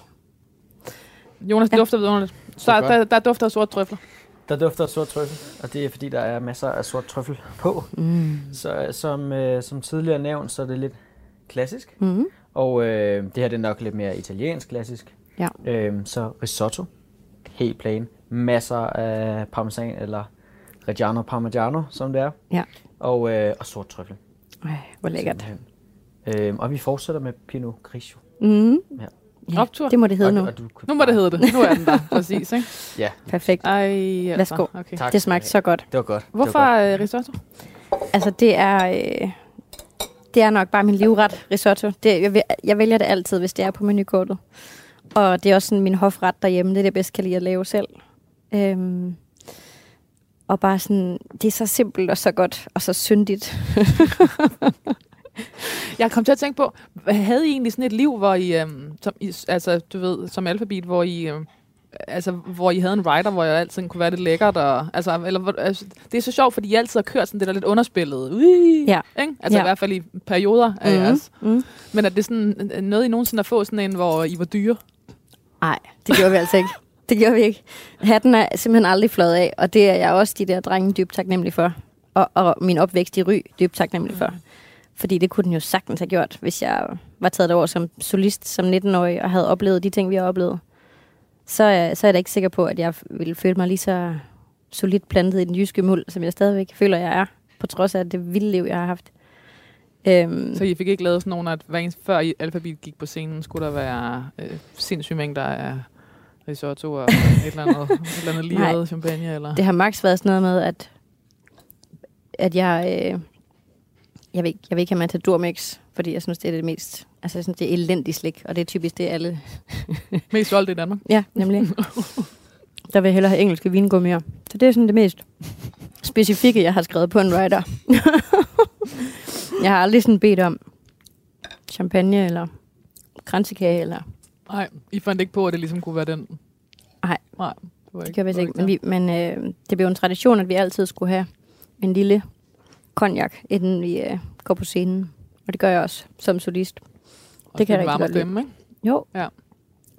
Jonas, det ja. dufter vidunderligt. Så der, der, der dufter sort trøfler. Der dufter sort trøffel, og det er fordi, der er masser af sort trøffel på. Mm. Så som, øh, som tidligere nævnt, så er det lidt klassisk. Mm. Og øh, det her det er nok lidt mere italiensk klassisk. Ja. Øh, så risotto, helt plain. Masser af parmesan, eller Reggiano Parmigiano, som det er. Ja. Og, øh, og sort trøffel. Ej, hvor lækkert. Øh, og vi fortsætter med Pinot Grigio. Mm. Ja. Ja, Optur. Det må det hedde og, nu. Og du, nu må det hedde det. Nu er den der, præcis. Ikke? *laughs* ja. Perfekt. Ej, altså. Lad os gå. Okay. Tak. Det smagte så godt. Det var godt. Hvorfor var godt. risotto? Altså, det er... Øh, det er nok bare min livret, risotto. Det, jeg, jeg vælger det altid, hvis det er på menukortet. Og det er også sådan min hofret derhjemme. Det er det, jeg bedst kan lide at lave selv. Øhm, og bare sådan, det er så simpelt og så godt og så syndigt. *laughs* jeg kom til at tænke på, havde I egentlig sådan et liv, hvor I, øhm, som, I altså du ved, som alfabet, hvor I, øhm, altså, hvor I havde en writer, hvor jeg altid kunne være lidt lækkert, og, altså, eller, altså, det er så sjovt, fordi I altid har kørt sådan det der lidt underspillet, Ui, ja. ikke? altså ja. i hvert fald i perioder af mm-hmm. jeres. Mm. Men er det sådan noget, I nogensinde har fået sådan en, hvor I var dyre? Nej, det gjorde vi altså ikke. Det gjorde vi ikke. Hatten er simpelthen aldrig fløjet af, og det er jeg også de der drenge dybt taknemmelig for. Og, og min opvækst i Ry dybt taknemmelig for. Mm. Fordi det kunne den jo sagtens have gjort, hvis jeg var taget over som solist som 19-årig og havde oplevet de ting, vi har oplevet. Så, er, så er jeg da ikke sikker på, at jeg ville føle mig lige så solidt plantet i den jyske muld, som jeg stadigvæk føler, jeg er, på trods af det vilde liv, jeg har haft. Øhm, så I fik ikke lavet sådan nogen, at hver eneste, før I Alphabet gik på scenen, skulle der være øh, sindssyge mængder af risotto og et eller andet, et eller andet *laughs* liret champagne? Eller? Det har max været sådan noget med, at, at jeg... Øh, jeg vil, jeg vil ikke have Matador Mix, fordi jeg synes, det er det mest... Altså, jeg synes, det er elendigt slik, og det er typisk det, alle... *laughs* mest solgt i Danmark? Ja, nemlig. *laughs* Der vil jeg hellere have engelske vingummier. Så det er sådan det mest specifikke, jeg har skrevet på en writer. *laughs* jeg har aldrig sådan bedt om champagne eller kransekage eller... Nej, I fandt ikke på, at det ligesom kunne være den? Nej, Nej det, var det gør vi ikke. Men, vi, men øh, det blev en tradition, at vi altid skulle have en lille konjak, inden vi øh, går på scenen. Og det gør jeg også som solist. Og det kan jeg rigtig godt stemme, ikke? Jo, ja.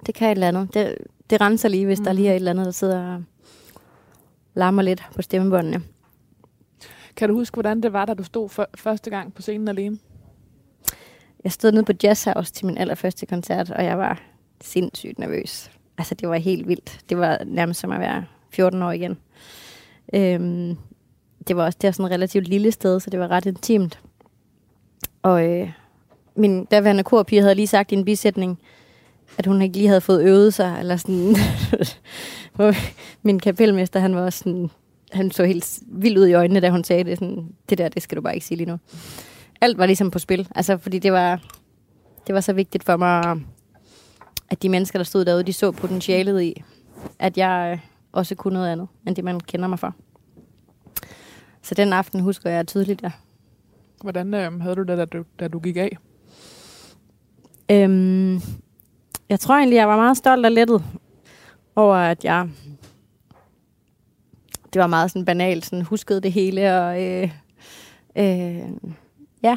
det kan et eller andet. Det, det renser lige, hvis mm. der lige er et eller andet, der sidder og larmer lidt på stemmebåndene. Kan du huske, hvordan det var, da du stod for, første gang på scenen alene? Jeg stod nede på Jazz House til min allerførste koncert, og jeg var sindssygt nervøs. Altså, det var helt vildt. Det var nærmest som at være 14 år igen. Øhm, det var også det var sådan et relativt lille sted, så det var ret intimt. Og øh, min daværende korpige havde lige sagt i en bisætning, at hun ikke lige havde fået øvet sig, eller sådan. *laughs* min kapelmester, han var også sådan, han så helt vild ud i øjnene, da hun sagde det. Sådan, det der, det skal du bare ikke sige lige nu. Alt var ligesom på spil, altså fordi det var, det var så vigtigt for mig, at de mennesker, der stod derude, de så potentialet i, at jeg øh, også kunne noget andet, end det man kender mig for. Så den aften husker jeg tydeligt, ja. Hvordan øh, havde du det, da du, da du gik af? Øhm, jeg tror egentlig, jeg var meget stolt og lettet over, at jeg... Det var meget sådan banalt, sådan huskede det hele, og øh, øh, ja,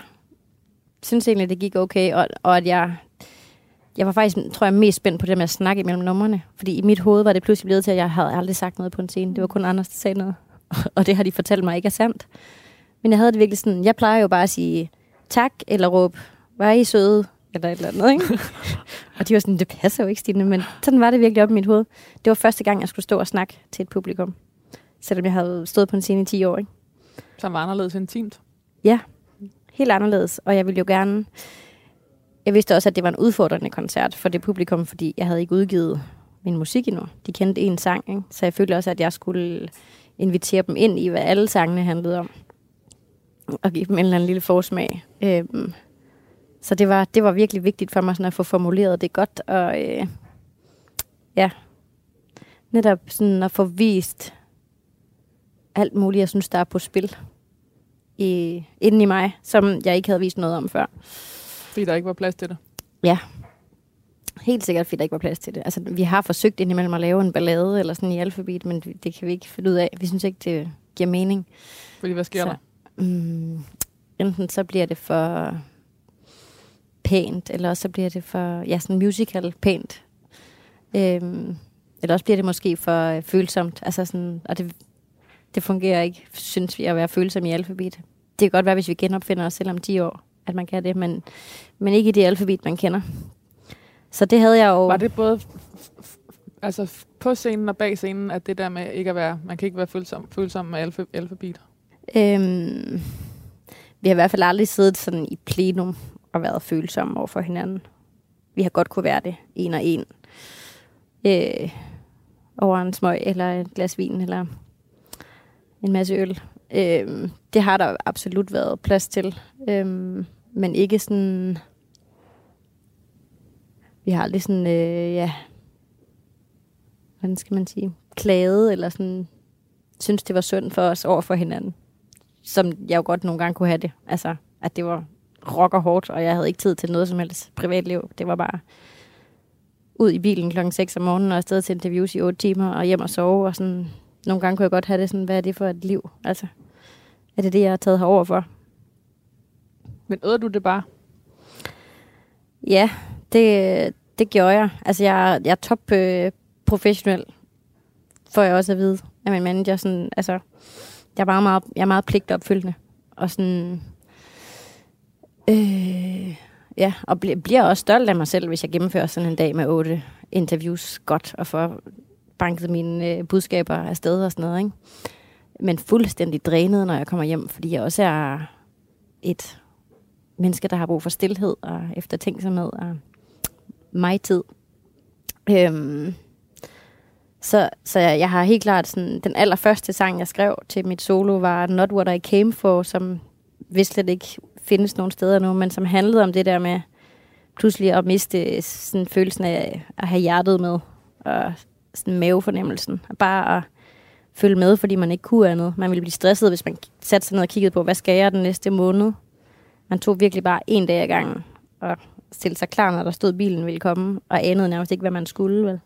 synes egentlig, det gik okay, og, og at jeg, jeg var faktisk, tror jeg, mest spændt på det med at snakke imellem numrene, fordi i mit hoved var det pludselig blevet til, at jeg havde aldrig sagt noget på en scene. Det var kun Anders, der sagde noget. *laughs* og det har de fortalt mig ikke er sandt. Men jeg havde det virkelig sådan, jeg plejer jo bare at sige, tak, eller råbe, var I søde, eller et eller andet, ikke? *laughs* og de var sådan, det passer jo ikke, Stine, men sådan var det virkelig op i mit hoved. Det var første gang, jeg skulle stå og snakke til et publikum, selvom jeg havde stået på en scene i 10 år, ikke? Som var anderledes intimt? Ja, helt anderledes, og jeg ville jo gerne... Jeg vidste også, at det var en udfordrende koncert for det publikum, fordi jeg havde ikke udgivet min musik endnu. De kendte en sang, ikke? så jeg følte også, at jeg skulle invitere dem ind i, hvad alle sangene handlede om. Og give dem en eller anden lille forsmag. Øhm, så det var, det var virkelig vigtigt for mig sådan at få formuleret det godt. Og øh, ja, netop sådan at få vist alt muligt, jeg synes, der er på spil i, inden i mig, som jeg ikke havde vist noget om før. Fordi der ikke var plads til det? Ja, Helt sikkert, fordi der ikke var plads til det. Altså, vi har forsøgt indimellem at lave en ballade eller sådan i alfabet, men det kan vi ikke finde ud af. Vi synes ikke, det giver mening. Fordi hvad sker så, der? Mm, enten så bliver det for pænt, eller så bliver det for, ja, sådan musical pænt. Øhm, eller også bliver det måske for følsomt. Altså sådan, og det, det fungerer ikke, synes vi, at være følsom i alfabet. Det kan godt være, hvis vi genopfinder os selv om 10 år, at man kan det, men, men ikke i det alfabet, man kender. Så det havde jeg jo... Var det både altså på scenen og bag scenen, at det der med ikke at være, man kan ikke være følsom, følsom med alfa, alfabet? Øhm, vi har i hvert fald aldrig siddet sådan i plenum og været følsomme over for hinanden. Vi har godt kunne være det, en og en. Øh, over en smøg, eller et glas vin, eller en masse øl. Øh, det har der absolut været plads til. Øh, men ikke sådan vi har aldrig sådan, øh, ja, hvordan skal man sige, klaget, eller sådan, synes det var synd for os over for hinanden. Som jeg jo godt nogle gange kunne have det. Altså, at det var rock og hårdt, og jeg havde ikke tid til noget som helst privatliv. Det var bare ud i bilen klokken 6 om morgenen, og afsted til interviews i 8 timer, og hjem og sove, og sådan, nogle gange kunne jeg godt have det sådan, hvad er det for et liv? Altså, er det det, jeg har taget herover for? Men øder du det bare? Ja, det, det gjorde jeg. Altså, jeg, jeg er top øh, professionel, får jeg også at vide af min manager. Sådan, altså, jeg er meget, meget, jeg er meget pligtopfyldende. Og sådan... Øh, ja, og bl- bliver også stolt af mig selv, hvis jeg gennemfører sådan en dag med otte interviews godt, og får banket mine øh, budskaber afsted og sådan noget, ikke? Men fuldstændig drænet, når jeg kommer hjem, fordi jeg også er et menneske, der har brug for stillhed og eftertænksomhed og mig tid. Øhm, så, så jeg, jeg har helt klart sådan, den allerførste sang, jeg skrev til mit solo, var Not What I Came For, som vist slet ikke findes nogen steder nu, men som handlede om det der med pludselig at miste sådan følelsen af at have hjertet med, og sådan mavefornemmelsen. Og bare at følge med, fordi man ikke kunne andet. Man ville blive stresset, hvis man satte sig ned og kiggede på, hvad skal jeg den næste måned? Man tog virkelig bare en dag ad gangen, og stille sig klar, når der stod, bilen ville komme, og anede nærmest ikke, hvad man skulle, vel?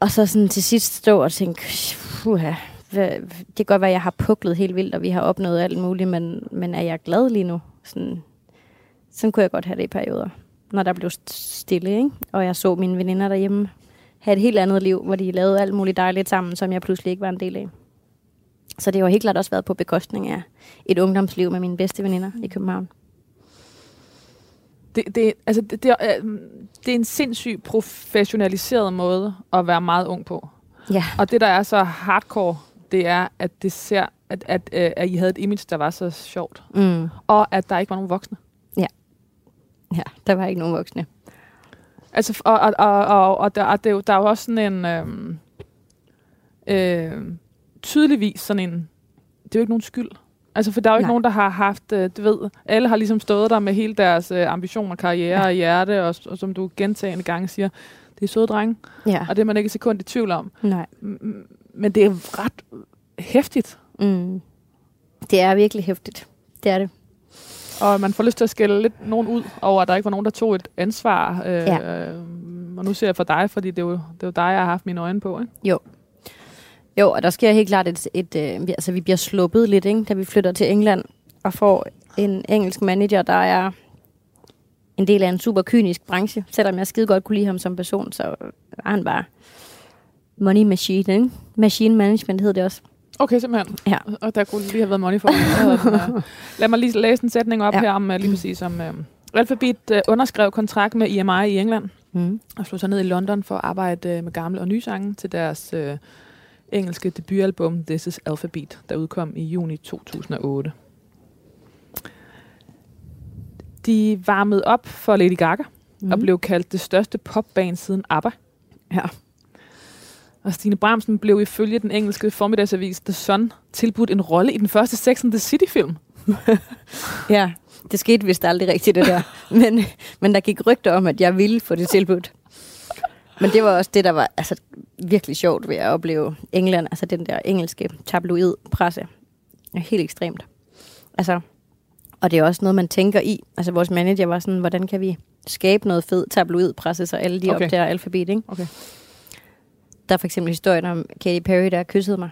Og så sådan til sidst stå og tænke, puha, det kan godt være, at jeg har puklet helt vildt, og vi har opnået alt muligt, men, men er jeg glad lige nu? Sådan, sådan kunne jeg godt have det i perioder, når der blev stille, ikke? Og jeg så mine veninder derhjemme have et helt andet liv, hvor de lavede alt muligt dejligt sammen, som jeg pludselig ikke var en del af. Så det har helt klart også været på bekostning af et ungdomsliv med mine bedste veninder i København det, det, altså, det, det, er, øh, det er en sindssygt professionaliseret måde at være meget ung på. Ja. Og det, der er så hardcore, det er, at det ser, at, at, at, øh, at I havde et image, der var så sjovt. Mm. Og at der ikke var nogen voksne. Ja. Ja, der var ikke nogen voksne. Altså, og, og, og, og, og der, og der, der er jo også sådan en... Øhm, øh, tydeligvis sådan en... Det er jo ikke nogen skyld. Altså, for der er jo ikke Nej. nogen, der har haft, øh, du ved, alle har ligesom stået der med hele deres øh, ambitioner, karriere ja. og hjerte, og, og som du gentagende gange siger, det er søde drenge, ja. og det er man ikke et sekund i tvivl om. Nej. Men det er ret hæftigt. Mm. Det er virkelig hæftigt. Det er det. Og man får lyst til at skælde lidt nogen ud over, at der ikke var nogen, der tog et ansvar. Øh, ja. og nu ser jeg for dig, fordi det er, jo, det er jo dig, jeg har haft mine øjne på. Ikke? Jo, jo, og der sker helt klart et, et, øh, altså vi bliver sluppet lidt, ikke, da vi flytter til England og får en engelsk manager, der er en del af en super kynisk branche. Selvom jeg skide godt kunne lide ham som person, så er han bare money machine, ikke? Machine management hed det også. Okay, simpelthen. Ja. Og der kunne lige have været money for den, Lad mig lige læse en sætning op ja. her om lige præcis om... Uh, Alphabet uh, underskrev kontrakt med EMI i England mm. og slog sig ned i London for at arbejde uh, med gamle og nye sange til deres uh, engelske debutalbum This is Alphabet, der udkom i juni 2008. De varmede op for Lady Gaga mm. og blev kaldt det største popband siden ABBA. Ja. Og Stine Bramsen blev ifølge den engelske formiddagsavis The Sun tilbudt en rolle i den første Sex and the City-film. ja, det skete vist aldrig rigtigt, det der. *laughs* men, men der gik rygter om, at jeg ville få det tilbudt. Men det var også det, der var altså, virkelig sjovt ved at opleve England, altså den der engelske tabloid-presse. Helt ekstremt. Altså, og det er også noget, man tænker i. Altså vores manager var sådan, hvordan kan vi skabe noget fed tabloid-presse, så alle de okay. opdager alfabet, ikke? Okay. Der er for eksempel historien om Katy Perry, der kyssede mig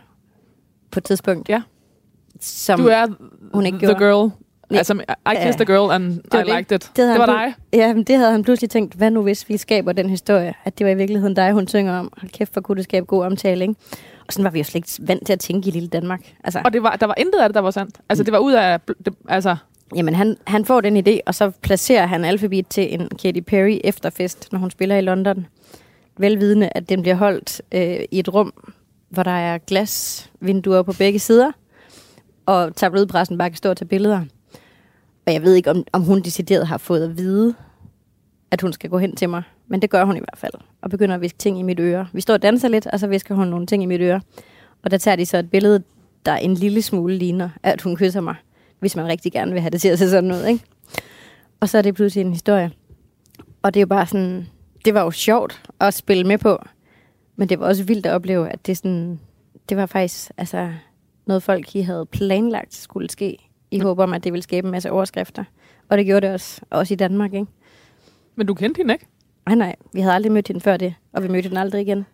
på et tidspunkt. Ja. Som du er hun ikke the gjorde. girl. Nej. Altså, I kissed the girl, and I det. liked it. Det, det var dig? Ja, men det havde han pludselig tænkt, hvad nu hvis vi skaber den historie, at det var i virkeligheden dig, hun synger om. Hold kæft, for kunne det skabe god omtale, ikke? Og sådan var vi jo slet ikke vant til at tænke i lille Danmark. Altså. Og det var, der var intet af det, der var sandt? Altså, det var ud af... Det, altså Jamen, han, han får den idé, og så placerer han alfabet til en Katy Perry efterfest, når hun spiller i London. Velvidende, at den bliver holdt øh, i et rum, hvor der er glasvinduer på begge sider, og tabloidpressen bare kan stå og tage billeder. Men jeg ved ikke, om, om hun decideret har fået at vide, at hun skal gå hen til mig. Men det gør hun i hvert fald, og begynder at viske ting i mit øre. Vi står og danser lidt, og så visker hun nogle ting i mit øre. Og der tager de så et billede, der en lille smule ligner, at hun kysser mig hvis man rigtig gerne vil have det til at se sådan ud, ikke? Og så er det pludselig en historie. Og det er jo bare sådan, det var jo sjovt at spille med på, men det var også vildt at opleve, at det sådan, det var faktisk altså, noget folk I havde planlagt skulle ske, i håb om, at det ville skabe en masse overskrifter. Og det gjorde det også, også i Danmark, ikke? Men du kendte hende ikke? Nej, nej. Vi havde aldrig mødt hende før det, og vi mødte hende aldrig igen.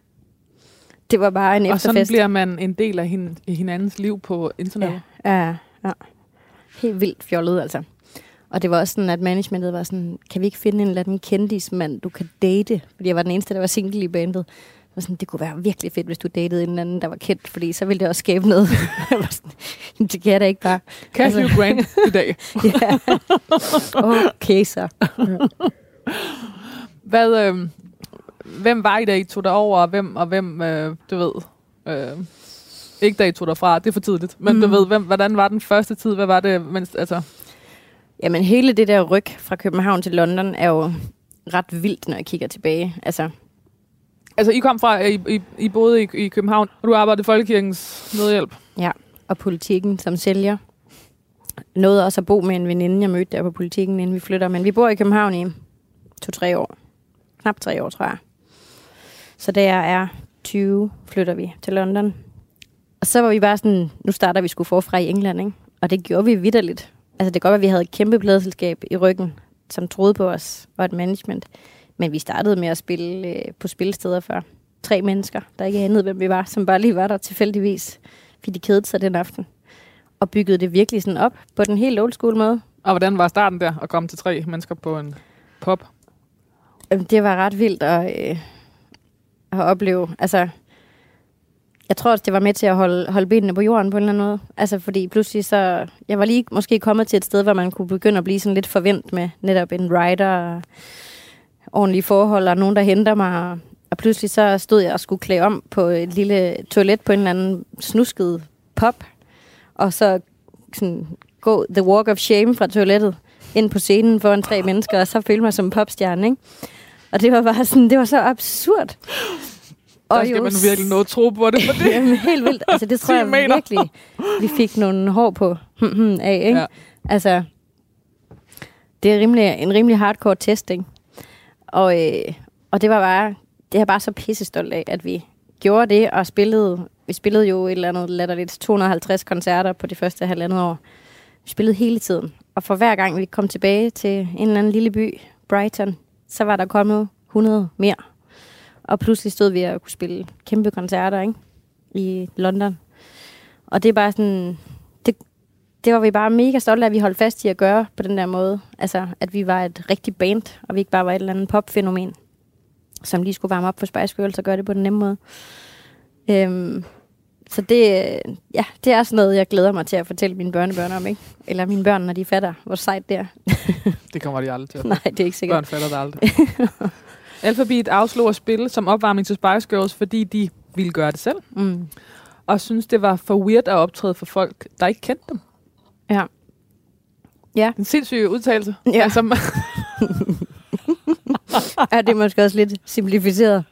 Det var bare en efterfest. Og sådan bliver man en del af hende, hinandens liv på internettet. Ja, ja, ja helt vildt fjollet, altså. Og det var også sådan, at managementet var sådan, kan vi ikke finde en eller anden kendismand, du kan date? Fordi jeg var den eneste, der var single i bandet. Var sådan, det kunne være virkelig fedt, hvis du datede en eller anden, der var kendt, fordi så ville det også skabe noget. *laughs* sådan, det kan jeg da ikke bare. Kan altså, Grant i dag? *laughs* ja. Okay, så. Hvad, øh, hvem var I, da I tog derover, og hvem, og hvem øh, du ved, øh, ikke da I tog derfra, det er for tidligt. Men mm. du ved, hvem, hvordan var den første tid? Hvad var det, mens, altså... Jamen, hele det der ryg fra København til London er jo ret vildt, når jeg kigger tilbage. Altså, altså I kom fra, I, I, I boede i, i København, og du arbejdede i Folkekirkens Nødhjælp. Ja, og politikken som sælger. Nåede også at bo med en veninde, jeg mødte der på politikken, inden vi flytter. Men vi bor i København i to-tre år. Knap tre år, tror jeg. Så da jeg er 20, flytter vi til London. Og så var vi bare sådan, nu starter vi skulle forfra i England, ikke? Og det gjorde vi vidderligt. Altså det kan godt at vi havde et kæmpe pladselskab i ryggen, som troede på os, og et management. Men vi startede med at spille øh, på spillesteder for tre mennesker, der ikke anede, hvem vi var, som bare lige var der tilfældigvis, fordi de kedede sig den aften. Og byggede det virkelig sådan op på den helt old school måde. Og hvordan var starten der, at komme til tre mennesker på en pop? Det var ret vildt at, øh, at opleve. Altså, jeg tror også, det var med til at holde, holde benene på jorden på en eller anden måde. Altså, fordi pludselig så... Jeg var lige måske kommet til et sted, hvor man kunne begynde at blive sådan lidt forvent med netop en rider, ordentlige forhold, og nogen, der henter mig. Og pludselig så stod jeg og skulle klæde om på et lille toilet på en eller anden snusket pop. Og så sådan gå the walk of shame fra toilettet ind på scenen foran tre mennesker, og så følte mig som popstjerne, ikke? Og det var bare sådan, det var så absurd. Der skal man virkelig noget tro på det for det. Jamen, helt vildt. Altså, det tror jeg meter. virkelig, vi fik nogle hår på *laughs* af, ikke? Ja. Altså, det er rimelig, en rimelig hardcore testing. Og, øh, og det var bare, det er bare så pissestolt af, at vi gjorde det og spillede, vi spillede jo et eller andet latterligt 250 koncerter på de første halvandet år. Vi spillede hele tiden. Og for hver gang vi kom tilbage til en eller anden lille by, Brighton, så var der kommet 100 mere og pludselig stod vi og kunne spille kæmpe koncerter ikke? i London. Og det er bare sådan... Det, var vi bare mega stolte af, at vi holdt fast i at gøre på den der måde. Altså, at vi var et rigtigt band, og vi ikke bare var et eller andet popfænomen, som lige skulle varme op for Spice Girls og gøre det på den nemme måde. Øhm, så det, ja, det er sådan noget, jeg glæder mig til at fortælle mine børnebørn om, ikke? Eller mine børn, når de fatter, hvor sejt det er. *laughs* det kommer de aldrig til. *laughs* Nej, det er ikke sikkert. Børn fatter det aldrig. *laughs* Alphabet afslog at spille som opvarmning til Spice Girls, fordi de ville gøre det selv. Mm. Og synes, det var for weird at optræde for folk, der ikke kendte dem. Ja. Ja. En sindssyg udtalelse. Ja. Altså, *laughs* ja, det er måske også lidt simplificeret.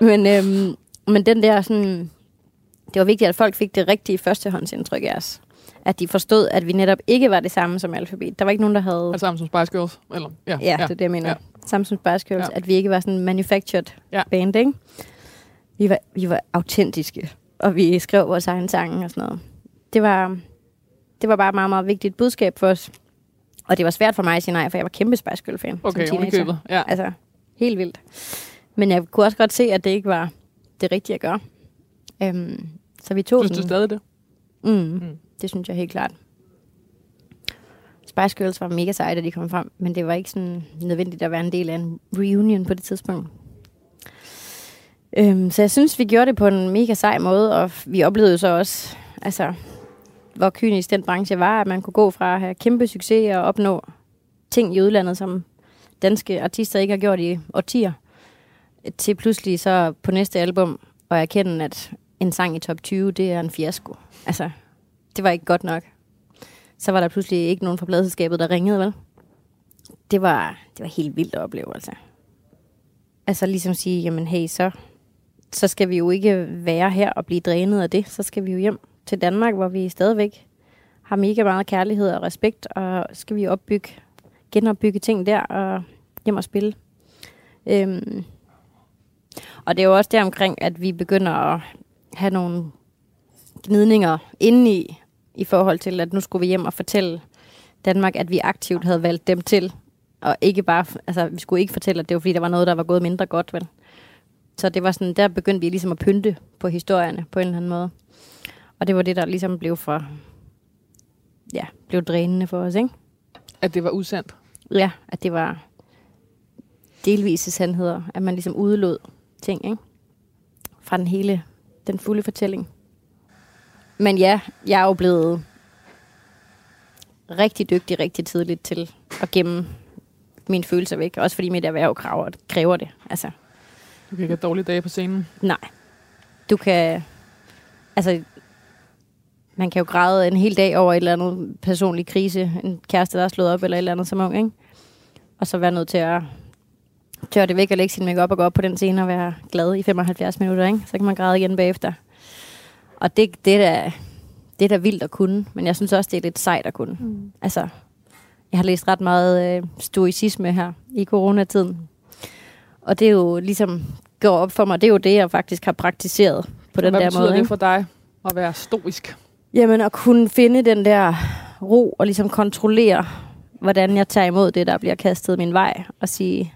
Men, øhm, men den der sådan... Det var vigtigt, at folk fik det rigtige førstehåndsindtryk af os. At de forstod, at vi netop ikke var det samme som Alphabet. Der var ikke nogen, der havde... Altså sammen som Spice Girls? Eller, ja, ja, ja, det er det, jeg mener. Ja. Samme som Spice Girls. Ja. At vi ikke var sådan en manufactured Ja. band, ikke? Vi var, vi var autentiske. Og vi skrev vores egen sange og sådan noget. Det var, det var bare et meget, meget vigtigt budskab for os. Og det var svært for mig at sige nej, for jeg var kæmpe Spice Girl-fan Okay, som købet. Ja. Altså, helt vildt. Men jeg kunne også godt se, at det ikke var det rigtige at gøre. Øhm, så vi tog Synes du den. stadig det? Mm, Mm. Det synes jeg helt klart. Spice Girls var mega seje, da de kom frem, men det var ikke sådan nødvendigt at være en del af en reunion på det tidspunkt. Øhm, så jeg synes, vi gjorde det på en mega sej måde, og vi oplevede så også, altså, hvor kynisk den branche var, at man kunne gå fra at have kæmpe succes og opnå ting i udlandet, som danske artister ikke har gjort i årtier, til pludselig så på næste album og erkende, at en sang i top 20, det er en fiasko. Altså, det var ikke godt nok. Så var der pludselig ikke nogen fra pladselskabet, der ringede, vel? Det var, det var helt vildt at opleve, altså. Altså ligesom sige, jamen hey, så, så skal vi jo ikke være her og blive drænet af det. Så skal vi jo hjem til Danmark, hvor vi stadigvæk har mega meget kærlighed og respekt, og skal vi opbygge, genopbygge ting der og hjem og spille. Øhm, og det er jo også der omkring, at vi begynder at have nogle gnidninger indeni, i forhold til, at nu skulle vi hjem og fortælle Danmark, at vi aktivt havde valgt dem til. Og ikke bare, altså vi skulle ikke fortælle, at det var fordi, der var noget, der var gået mindre godt, vel? Så det var sådan, der begyndte vi ligesom at pynte på historierne på en eller anden måde. Og det var det, der ligesom blev for, ja, blev drænende for os, ikke? At det var usandt. Ja, at det var delvise sandheder, at man ligesom udelod ting, ikke? Fra den hele, den fulde fortælling. Men ja, jeg er jo blevet rigtig dygtig rigtig tidligt til at gemme mine følelser væk. Også fordi mit erhverv kræver, kræver det. Altså, Du kan ikke have dårlige dage på scenen. nej. Du kan... Altså, man kan jo græde en hel dag over et eller andet personlig krise. En kæreste, der er slået op, eller et eller andet som ung, ikke? Og så være nødt til at tørre det væk og lægge sin makeup og gå op på den scene og være glad i 75 minutter, ikke? Så kan man græde igen bagefter. Og det, det, er da, det er da vildt at kunne, men jeg synes også, det er lidt sejt at kunne. Mm. Altså, jeg har læst ret meget øh, stoicisme her i coronatiden. Og det er jo ligesom går op for mig, det er jo det, jeg faktisk har praktiseret på den Hvad der betyder måde. det ikke? for dig at være stoisk? Jamen at kunne finde den der ro og ligesom kontrollere, hvordan jeg tager imod det, der bliver kastet min vej, og sige,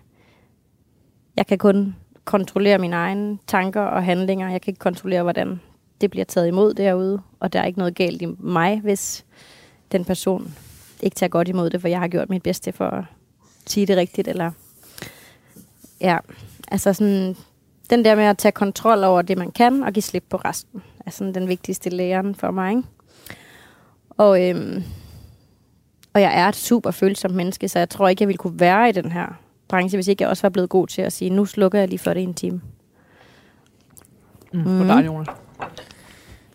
jeg kan kun kontrollere mine egne tanker og handlinger. Jeg kan ikke kontrollere, hvordan det bliver taget imod derude, og der er ikke noget galt i mig, hvis den person ikke tager godt imod det, for jeg har gjort mit bedste for at sige det rigtigt, eller ja, altså sådan, den der med at tage kontrol over det, man kan, og give slip på resten, er sådan den vigtigste læren for mig, ikke? Og, øhm, og jeg er et super følsomt menneske, så jeg tror ikke, jeg ville kunne være i den her branche, hvis ikke jeg også var blevet god til at sige, nu slukker jeg lige for det en time. Mm. Mhm. For dig, Jonas.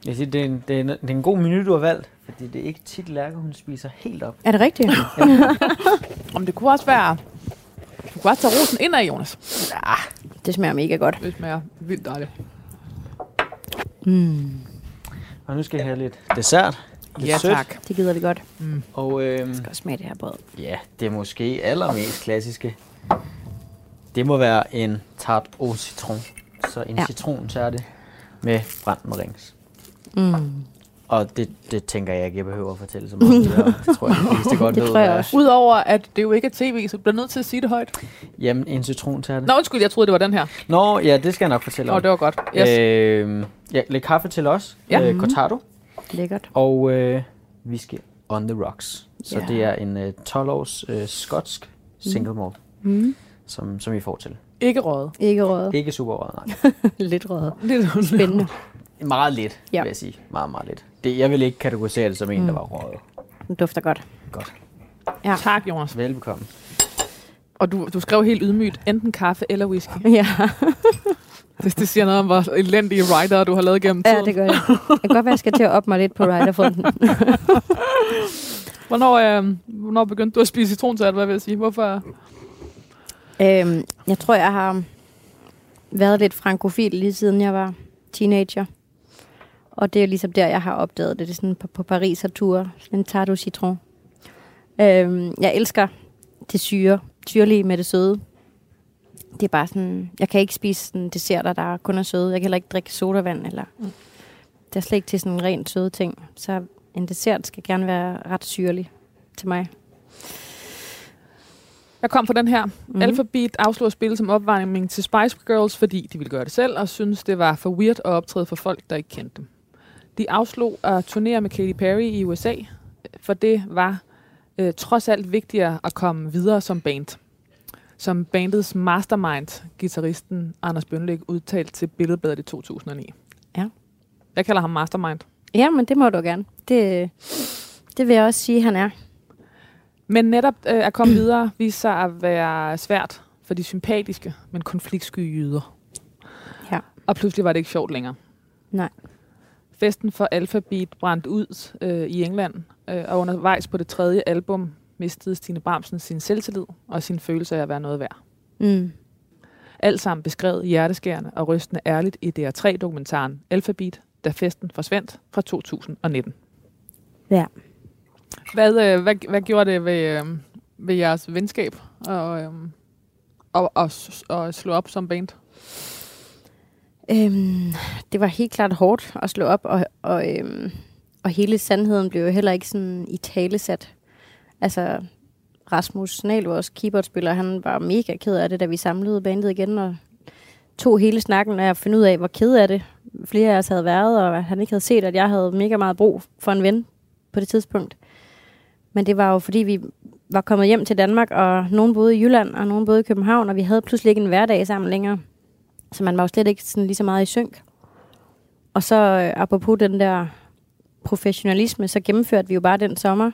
Jeg siger, det, er en, det, er en, det er en god menu, du har valgt, fordi det er ikke tit, Lærke, hun spiser helt op. Er det rigtigt? *laughs* Om det kunne også være... Du kunne også tage rosen ind af, Jonas. Ja, det smager mega godt. Det smager vildt dejligt. Mm. og nu skal jeg have lidt dessert. Lidt Ja, sødt. tak. Det gider vi godt. Mm. Og øhm, Jeg skal også smage det her brød. ja, det er måske allermest klassiske. Det må være en tart au citron. Så en Ja. ja. citrontærte med brændt marings. Mm. Og det, det tænker jeg ikke, jeg behøver at fortælle så meget. *laughs* Det tror jeg, de fleste godt Det ved, tror jeg hvad er. også. Udover at det jo ikke er tv, så du bliver nødt til at sige det højt. Jamen, en citrontærte. Nå, undskyld, jeg troede, det var den her. Nå, ja, det skal jeg nok fortælle Nå, om. det var godt. Yes. Øhm, ja, lidt kaffe til os. Ja. Øh, cortado. Lækkert. Og øh, whisky on the rocks. Så Ja. det er en øh, 12-års øh, skotsk single malt, Mm. som, som vi får til. Ikke røget. Ikke røget. Ikke super rød, nej. *laughs* Lidt røget. Det er Spændende. Meget lidt, Ja. vil jeg sige. Meget, meget lidt. Det, jeg vil ikke kategorisere det som en, Mm. der var røget. Den dufter godt. Godt. Ja. Tak, Jonas. Velbekomme. Og du, du skrev helt ydmygt, enten kaffe eller whisky. *laughs* Ja, *laughs* Det, det siger noget om, hvor elendige writer du har lavet gennem tiden. ja det gør jeg. Det kan godt være, jeg skal til at op mig lidt på riderfronten. *laughs* Hvornår, øh, hvornår begyndte du at spise citronsalt, hvad vil jeg sige? Hvorfor? øhm, jeg tror, jeg har været lidt frankofil lige siden jeg var teenager. Og det er ligesom der, jeg har opdaget det. Det er sådan på, på Paris og tur. En tarte au citron. Øhm, jeg elsker det syre. Syrlige med det søde. Det er bare sådan... Jeg kan ikke spise sådan desserter, der kun er søde. Jeg kan heller ikke drikke sodavand. Eller, Mm. Det er slet ikke til sådan en rent søde ting. Så en dessert skal gerne være ret syrlig til mig. Jeg kom fra den her. Mm. Alphabet afslog spillet som opvarmning til Spice Girls, fordi de ville gøre det selv, og synes det var for weird at optræde for folk, der ikke kendte dem. De afslog at turnere med Katy Perry i USA, for det var øh, trods alt vigtigere at komme videre som band. Som bandets mastermind, gitarristen Anders Bønlæg, udtalte til Billedbladet i 2009. Ja. Jeg kalder ham mastermind. Ja, men det må du gerne. Det, det vil jeg også sige, han er. Men netop øh, at komme videre viste sig at være svært for de sympatiske, men konfliktsky jyder. Ja. Og pludselig var det ikke sjovt længere. Nej. Festen for Alphabet brændte ud øh, i England, øh, og undervejs på det tredje album mistede Stine Bramsen sin selvtillid og sin følelse af at være noget værd. Mm. Alt sammen beskrevet hjerteskærende og rystende ærligt i DR3-dokumentaren Alphabet, da festen forsvandt fra 2019. Ja. Hvad, øh, hvad, hvad gjorde det ved, øh, ved jeres venskab og, øh, og, og, og slå op som band? Øhm, det var helt klart hårdt at slå op, og, og, øhm, og hele sandheden blev jo heller ikke sådan i talesat. Altså, Rasmus Nal, vores keyboardspiller, han var mega ked af det, da vi samlede bandet igen, og tog hele snakken af at finde ud af, hvor ked af det flere af os havde været, og han ikke havde set, at jeg havde mega meget brug for en ven på det tidspunkt. Men det var jo, fordi vi var kommet hjem til Danmark, og nogen boede i Jylland, og nogen boede i København, og vi havde pludselig ikke en hverdag sammen længere. Så man var jo slet ikke sådan lige så meget i synk. Og så øh, apropos den der professionalisme, så gennemførte vi jo bare den sommer,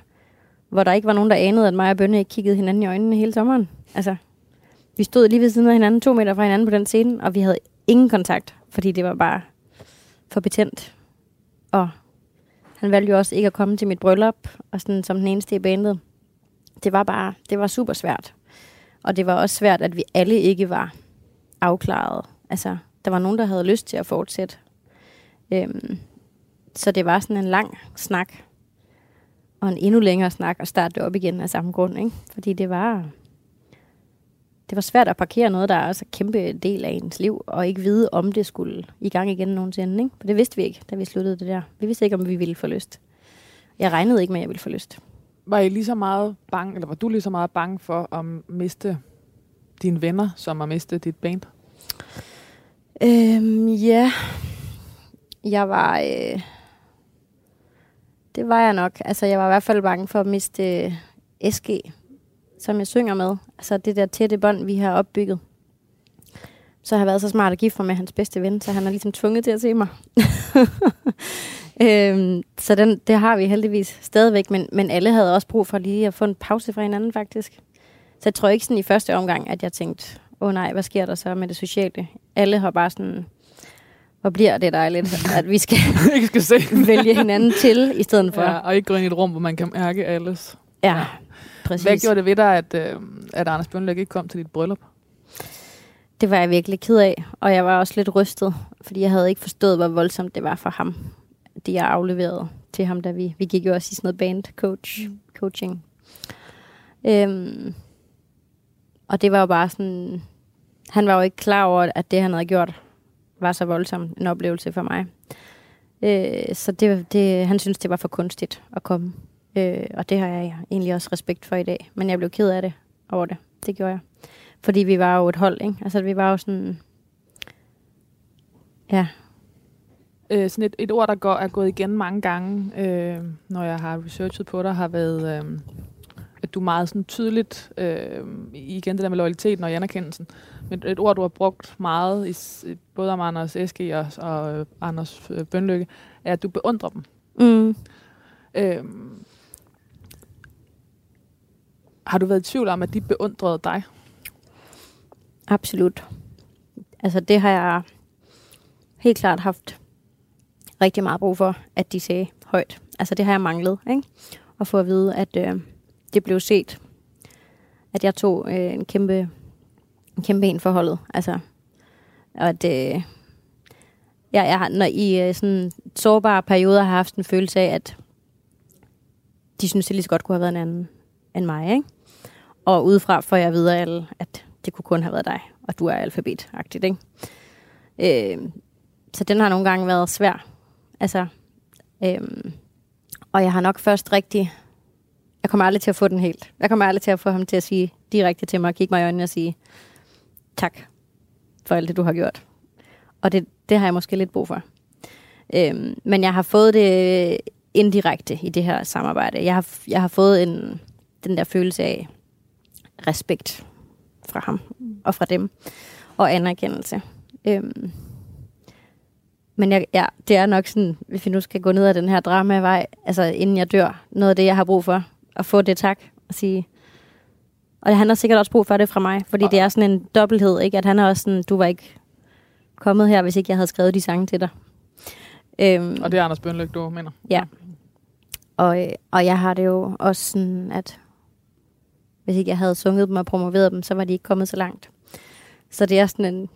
hvor der ikke var nogen, der anede, at mig og Bønne ikke kiggede hinanden i øjnene hele sommeren. Altså, vi stod lige ved siden af hinanden, to meter fra hinanden på den scene, og vi havde ingen kontakt, fordi det var bare for betændt. Og han valgte jo også ikke at komme til mit bryllup, og sådan som den eneste i bandet. Det var bare, det var super svært. Og det var også svært, at vi alle ikke var afklaret. Altså, der var nogen, der havde lyst til at fortsætte. Øhm, så det var sådan en lang snak, og en endnu længere snak at starte det op igen af samme grund, ikke? Fordi det var, det var svært at parkere noget, der er også en kæmpe del af ens liv, og ikke vide, om det skulle i gang igen nogensinde, ikke? For det vidste vi ikke, da vi sluttede det der. Vi vidste ikke, om vi ville få lyst. Jeg regnede ikke med, at jeg ville få lyst. Var I lige så meget bange, eller var du lige så meget bange for at miste dine venner, som at miste dit band? Øhm, ja. Jeg var... Øh, det var jeg nok. Altså, jeg var i hvert fald bange for at miste øh, SG, som jeg synger med. Altså, det der tætte bånd, vi har opbygget. Så har jeg været så smart at gifte mig med hans bedste ven, så han er ligesom tvunget til at se mig. *laughs* øhm, så den, det har vi heldigvis stadigvæk, men, men alle havde også brug for lige at få en pause fra hinanden, faktisk. Så jeg tror ikke sådan i første omgang, at jeg tænkte, åh oh, nej, hvad sker der så med det sociale? Alle har bare sådan, hvor bliver det dejligt, at vi skal *laughs* ikke skal se. vælge hinanden til, i stedet for. Ja, Ja, og ikke gå ind i et rum, hvor man kan mærke alles. ja præcis. Hvad gjorde det ved dig, at, øh, at Anders Bjørnlæg ikke kom til dit bryllup? Det var jeg virkelig ked af, og jeg var også lidt rystet, fordi jeg havde ikke forstået, hvor voldsomt det var for ham, det jeg afleverede til ham, da vi, vi gik jo også i sådan noget band coach, mm. coaching. Øhm, og det var jo bare sådan, han var jo ikke klar over, at det han havde gjort, var så voldsom en oplevelse for mig. Øh, så det, det, han synes det var for kunstigt at komme. Øh, og det har jeg egentlig også respekt for i dag. Men jeg blev ked af det over det. Det gjorde jeg. Fordi vi var jo et hold, ikke? Altså vi var jo sådan... Ja, Øh, sådan et, et ord, der går, er gået igen mange gange, øh, når jeg har researchet på dig, har været øh, at du meget sådan tydeligt, øh, igen det der med loyaliteten og anerkendelsen, men et ord, du har brugt meget, i, både om Anders Eske og, og øh, Anders øh, Bønlykke, er, at du beundrer dem. Mm. Øh, har du været i tvivl om, at de beundrede dig? Absolut. Altså det har jeg helt klart haft rigtig meget brug for, at de sagde højt. Altså det har jeg manglet, ikke? At få at vide, at øh, det blev set. At jeg tog øh, en kæmpe en kæmpe en forholdet. Altså, og at, øh, jeg, jeg når i øh, sådan sårbare perioder har haft en følelse af, at de synes, det lige så godt kunne have været en anden end mig, ikke? Og udefra får jeg videre, alle, at det kunne kun have været dig, og du er alfabetagtigt, ikke? Øh, så den har nogle gange været svær. Altså, øh, og jeg har nok først rigtig... Jeg kommer aldrig til at få den helt. Jeg kommer aldrig til at få ham til at sige direkte til mig, kigge mig i øjnene og sige, tak for alt det, du har gjort. Og det, det har jeg måske lidt brug for. Øhm, men jeg har fået det indirekte i det her samarbejde. Jeg har, jeg har fået en, den der følelse af respekt fra ham og fra dem, og anerkendelse. Øhm, men jeg, ja, det er nok sådan, hvis vi nu skal gå ned ad den her dramavej, altså inden jeg dør, noget af det, jeg har brug for, at få det tak, og sige, og han har sikkert også brug for det fra mig, fordi ja. det er sådan en dobbelthed, ikke? At han er også sådan, du var ikke kommet her, hvis ikke jeg havde skrevet de sange til dig. Øhm, og det er Anders Bønlyk, du mener? Ja. Og, øh, og jeg har det jo også sådan, at hvis ikke jeg havde sunget dem og promoveret dem, så var de ikke kommet så langt. Så det er sådan en,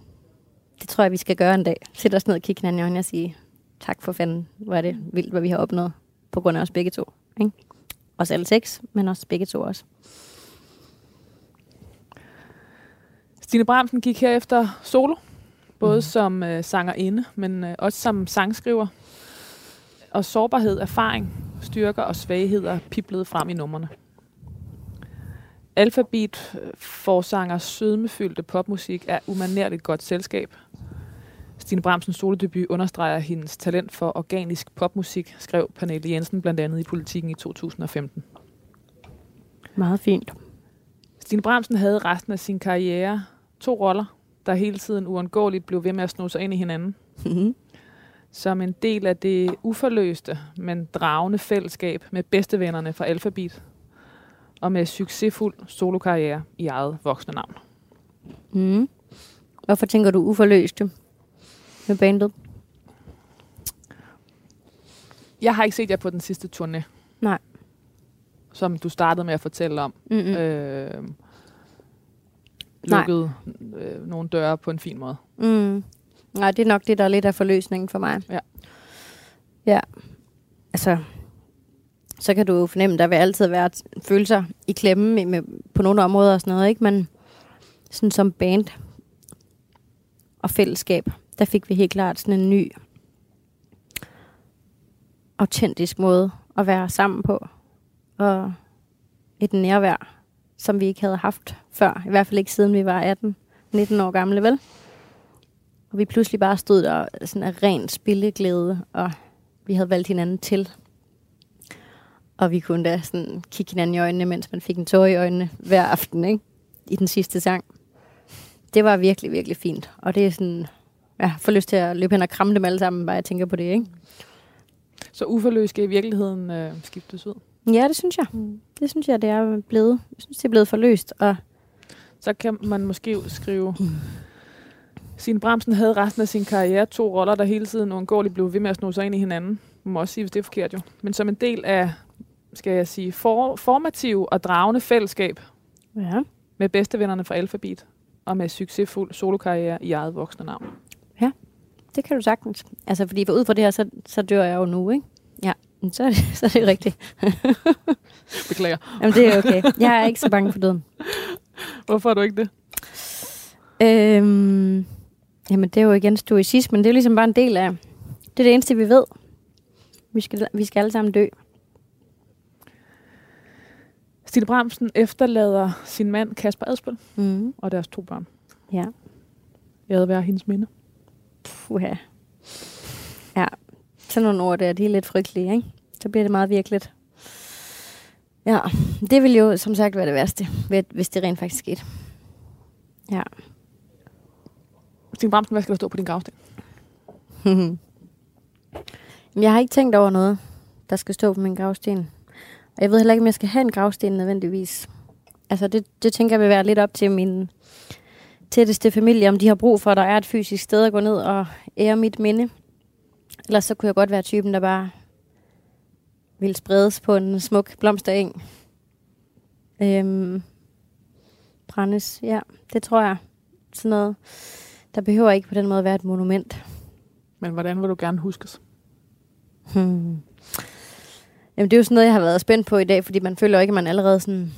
det tror jeg, vi skal gøre en dag. Sætte os ned og kigge hinanden i øjnene og sige, tak for fanden, hvor er det vildt, hvad vi har opnået, på grund af os begge to. Ikke? Os alle seks, men også begge to også. Stine Bramsen gik herefter solo, både mm. som øh, sangerinde, men øh, også som sangskriver. Og sårbarhed, erfaring, styrker og svagheder piblede frem i numrene. Alphabet øh, forsanger sødmefyldte popmusik er umanerligt godt selskab. Stine Bramsens solodebut understreger hendes talent for organisk popmusik, skrev Pernille Jensen blandt andet i Politiken i 2015. Meget fint. Stine Bramsen havde resten af sin karriere to roller, der hele tiden uundgåeligt blev ved med at sno sig ind i hinanden. Mm-hmm. Som en del af det uforløste, men dragende fællesskab med bedstevennerne fra Alphabet. Og med succesfuld solokarriere i eget voksne navn. Mm. Hvorfor tænker du uforløste med bandet? Jeg har ikke set jer på den sidste turné. Nej. Som du startede med at fortælle om. Mm-hmm. Øh, lukket øh, nogle døre på en fin måde. Mm. Nej, det er nok det, der er lidt af forløsningen for mig. Ja. Ja. Altså, så kan du jo fornemme, der vil altid være følelser i klemme med, på nogle områder og sådan noget, ikke? Men sådan som band og fællesskab, der fik vi helt klart sådan en ny autentisk måde at være sammen på. Og et nærvær, som vi ikke havde haft før. I hvert fald ikke siden vi var 18-19 år gamle, vel? Og vi pludselig bare stod der sådan af ren spilleglæde, og vi havde valgt hinanden til. Og vi kunne da sådan kigge hinanden i øjnene, mens man fik en tår i øjnene hver aften, ikke? I den sidste sang. Det var virkelig, virkelig fint. Og det er sådan, ja, får lyst til at løbe hen og kramme dem alle sammen, bare jeg tænker på det, ikke? Så uforløs skal i virkeligheden øh, skiftes ud? Ja, det synes jeg. Mm. Det synes jeg, det er blevet. Jeg synes, det er blevet forløst. Og så kan man måske skrive... Mm. Signe Bramsen havde resten af sin karriere to roller, der hele tiden uundgåeligt blev ved med at sno sig ind i hinanden. Man må også sige, hvis det er forkert jo. Men som en del af, skal jeg sige, for, formativ og dragende fællesskab ja. med bedstevennerne fra Alphabet og med succesfuld solokarriere i eget voksne navn. Ja, det kan du sagtens. Altså, fordi for ud fra det her, så, så dør jeg jo nu, ikke? Ja, så er det, *laughs* så er det rigtigt. *laughs* Beklager. Jamen, det er okay. Jeg er ikke så bange for døden. Hvorfor er du ikke det? Øhm, jamen, det er jo igen stoicismen. Det er jo ligesom bare en del af... Det er det eneste, vi ved. Vi skal, vi skal alle sammen dø. Stine Bramsen efterlader sin mand Kasper Adspil mm. og deres to børn. Ja. Jeg havde været hendes minde. Puha. Ja, sådan nogle ord der, de er lidt frygtelige, ikke? Så bliver det meget virkeligt. Ja, det ville jo som sagt være det værste, hvis det rent faktisk skete. Ja. Stine Bramsen, hvad skal der stå på din gravsten? *laughs* jeg har ikke tænkt over noget, der skal stå på min gravsten. Og jeg ved heller ikke, om jeg skal have en gravsten nødvendigvis. Altså, det, det tænker jeg vil være lidt op til min tætteste familie, om de har brug for, at der er et fysisk sted at gå ned og ære mit minde. Ellers så kunne jeg godt være typen, der bare ville spredes på en smuk blomstereng. Øhm, brændes, ja, det tror jeg. Sådan noget. Der behøver ikke på den måde være et monument. Men hvordan vil du gerne huskes? Hmm. Jamen, det er jo sådan noget, jeg har været spændt på i dag, fordi man føler ikke, at man allerede sådan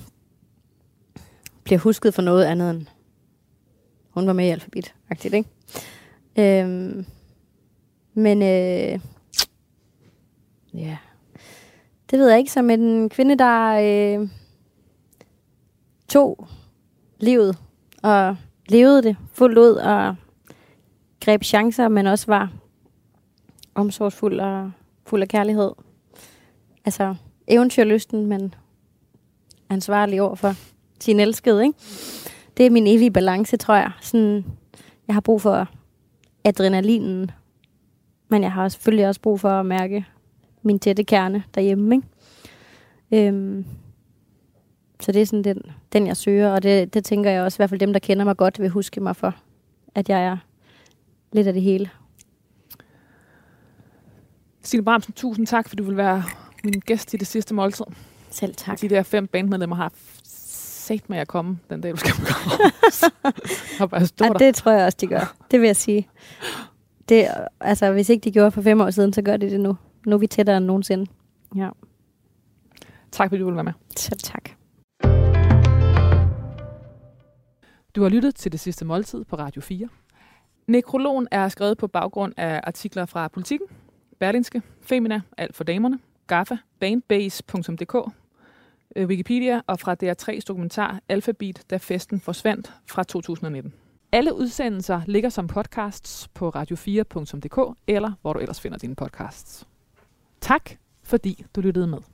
bliver husket for noget andet end hun var med i alfabet, aktivt, ikke? Øhm, men øh, ja, det ved jeg ikke, som en kvinde, der øh, tog livet og levede det fuldt ud og greb chancer, men også var omsorgsfuld og fuld af kærlighed. Altså eventyrlysten, men ansvarlig over for sin elskede, ikke? Det er min evige balance, tror jeg. Sådan, jeg har brug for adrenalinen, men jeg har selvfølgelig også brug for at mærke min tætte kerne derhjemme, ikke? Øhm, så det er sådan den, den jeg søger, og det, det tænker jeg også, i hvert fald dem, der kender mig godt, vil huske mig for, at jeg er lidt af det hele. Stine Bramsen, tusind tak, fordi du vil være min gæst i det sidste måltid. Selv tak. De der fem bandmedlemmer har set med at komme den dag, du skal komme. *laughs* ja, det tror jeg også, de gør. Det vil jeg sige. Det, altså, hvis ikke de gjorde for fem år siden, så gør de det nu. Nu er vi tættere end nogensinde. Ja. Tak, fordi du ville være med. Selv tak. Du har lyttet til det sidste måltid på Radio 4. Nekrologen er skrevet på baggrund af artikler fra Politiken, Berlinske, Femina, Alt for Damerne, Gaffa, Banebase.dk, øh, Wikipedia og fra DR3's dokumentar Alphabet, da festen forsvandt fra 2019. Alle udsendelser ligger som podcasts på radio4.dk eller hvor du ellers finder dine podcasts. Tak, fordi du lyttede med.